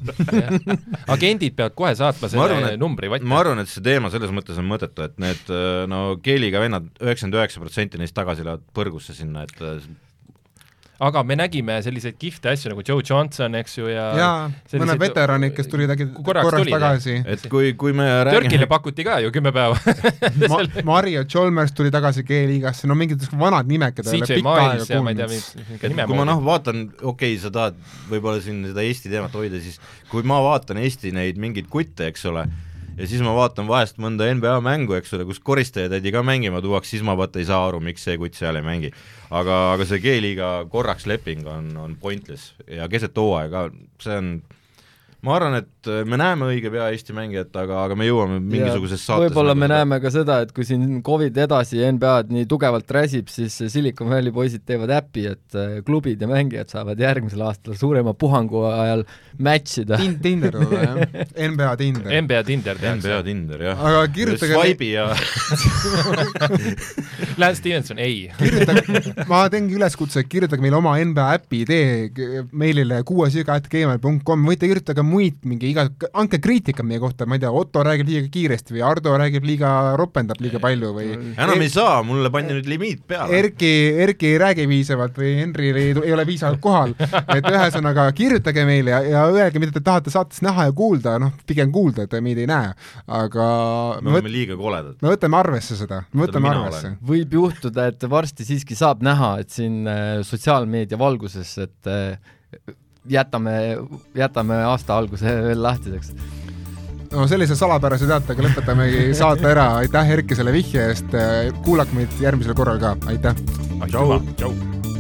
agendid peavad kohe saatma ma arvan, selle et numbri vatta. ma arvan, et see teema selles mõttes on mõttetu, et need no G-liiga vennad, üheksakümmend üheksa protsenti neist tagasi lähevad põrgusse sinna, et aga me nägime selliseid kihvte asju nagu Joe Johnson, eks ju, ja jaa, mõned veteranid, kes tulid äkki korraks korraks tulid, tagasi. et kui, kui me Türgile räägime pakuti ka ju kümme päeva. Ma, Mario Chalmers tuli tagasi G-liigasse, no mingid vanad nimed, keda ei ole pikka aega kuulnud. mingi nime kui ma noh, vaatan, okei okay,, sa tahad võib-olla siin seda Eesti teemat hoida, siis kui ma vaatan Eesti neid mingeid kutte, eks ole, ja siis ma vaatan vahest mõnda NBA mängu, eks ole, kus koristajatädi ka mängima tuuakse, siis ma vaata ei saa aru, miks see kutt seal ei mängi. aga, aga see G-liiga korraks leping on, on pointless ja keset hooaega, see on ma arvan, et me näeme õige pea Eesti mängijat, aga, aga me jõuame mingisuguses saates võib-olla me näeme ka seda, et kui siin Covid edasi NBA-d nii tugevalt räsib, siis Silicon Valley poisid teevad äpi, et äh, klubid ja mängijad saavad järgmisel aastal suurema puhangu ajal match ida Tin-, Tinder võib-olla jah, NBA Tinder. NBA Tinder tehakse. NBA Tinder, jah. aga kirjutage Swipe'i ja Lance Stevenson, ei. kirjutage, ma teengi üleskutse, kirjutage meile oma NBA äpi idee meilile kuuesüga.gmail.com, võite kirjutada muid mingi iga, andke kriitikat meie kohta, ma ei tea, Otto räägib liiga kiiresti või Ardo räägib liiga, ropendab liiga palju või enam ei saa, mulle pandi nüüd limiit peale. Erki, Erki ei räägi piisavalt või Henri ei, ei ole piisavalt kohal, et ühesõnaga kirjutage meile ja, ja öelge, mida te tahate saates näha ja kuulda, noh, pigem kuulda, et meid ei näe, aga me oleme liiga koledad. me võtame arvesse seda, me võtame arvesse. võib juhtuda, et varsti siiski saab näha, et siin äh, sotsiaalmeedia valguses, et äh, jätame, jätame aasta alguse veel lahtiseks. No sellise salapärase teatega lõpetamegi saate ära, aitäh Erki selle vihje eest, kuulake meid järgmisel korral ka, aitäh! tšau!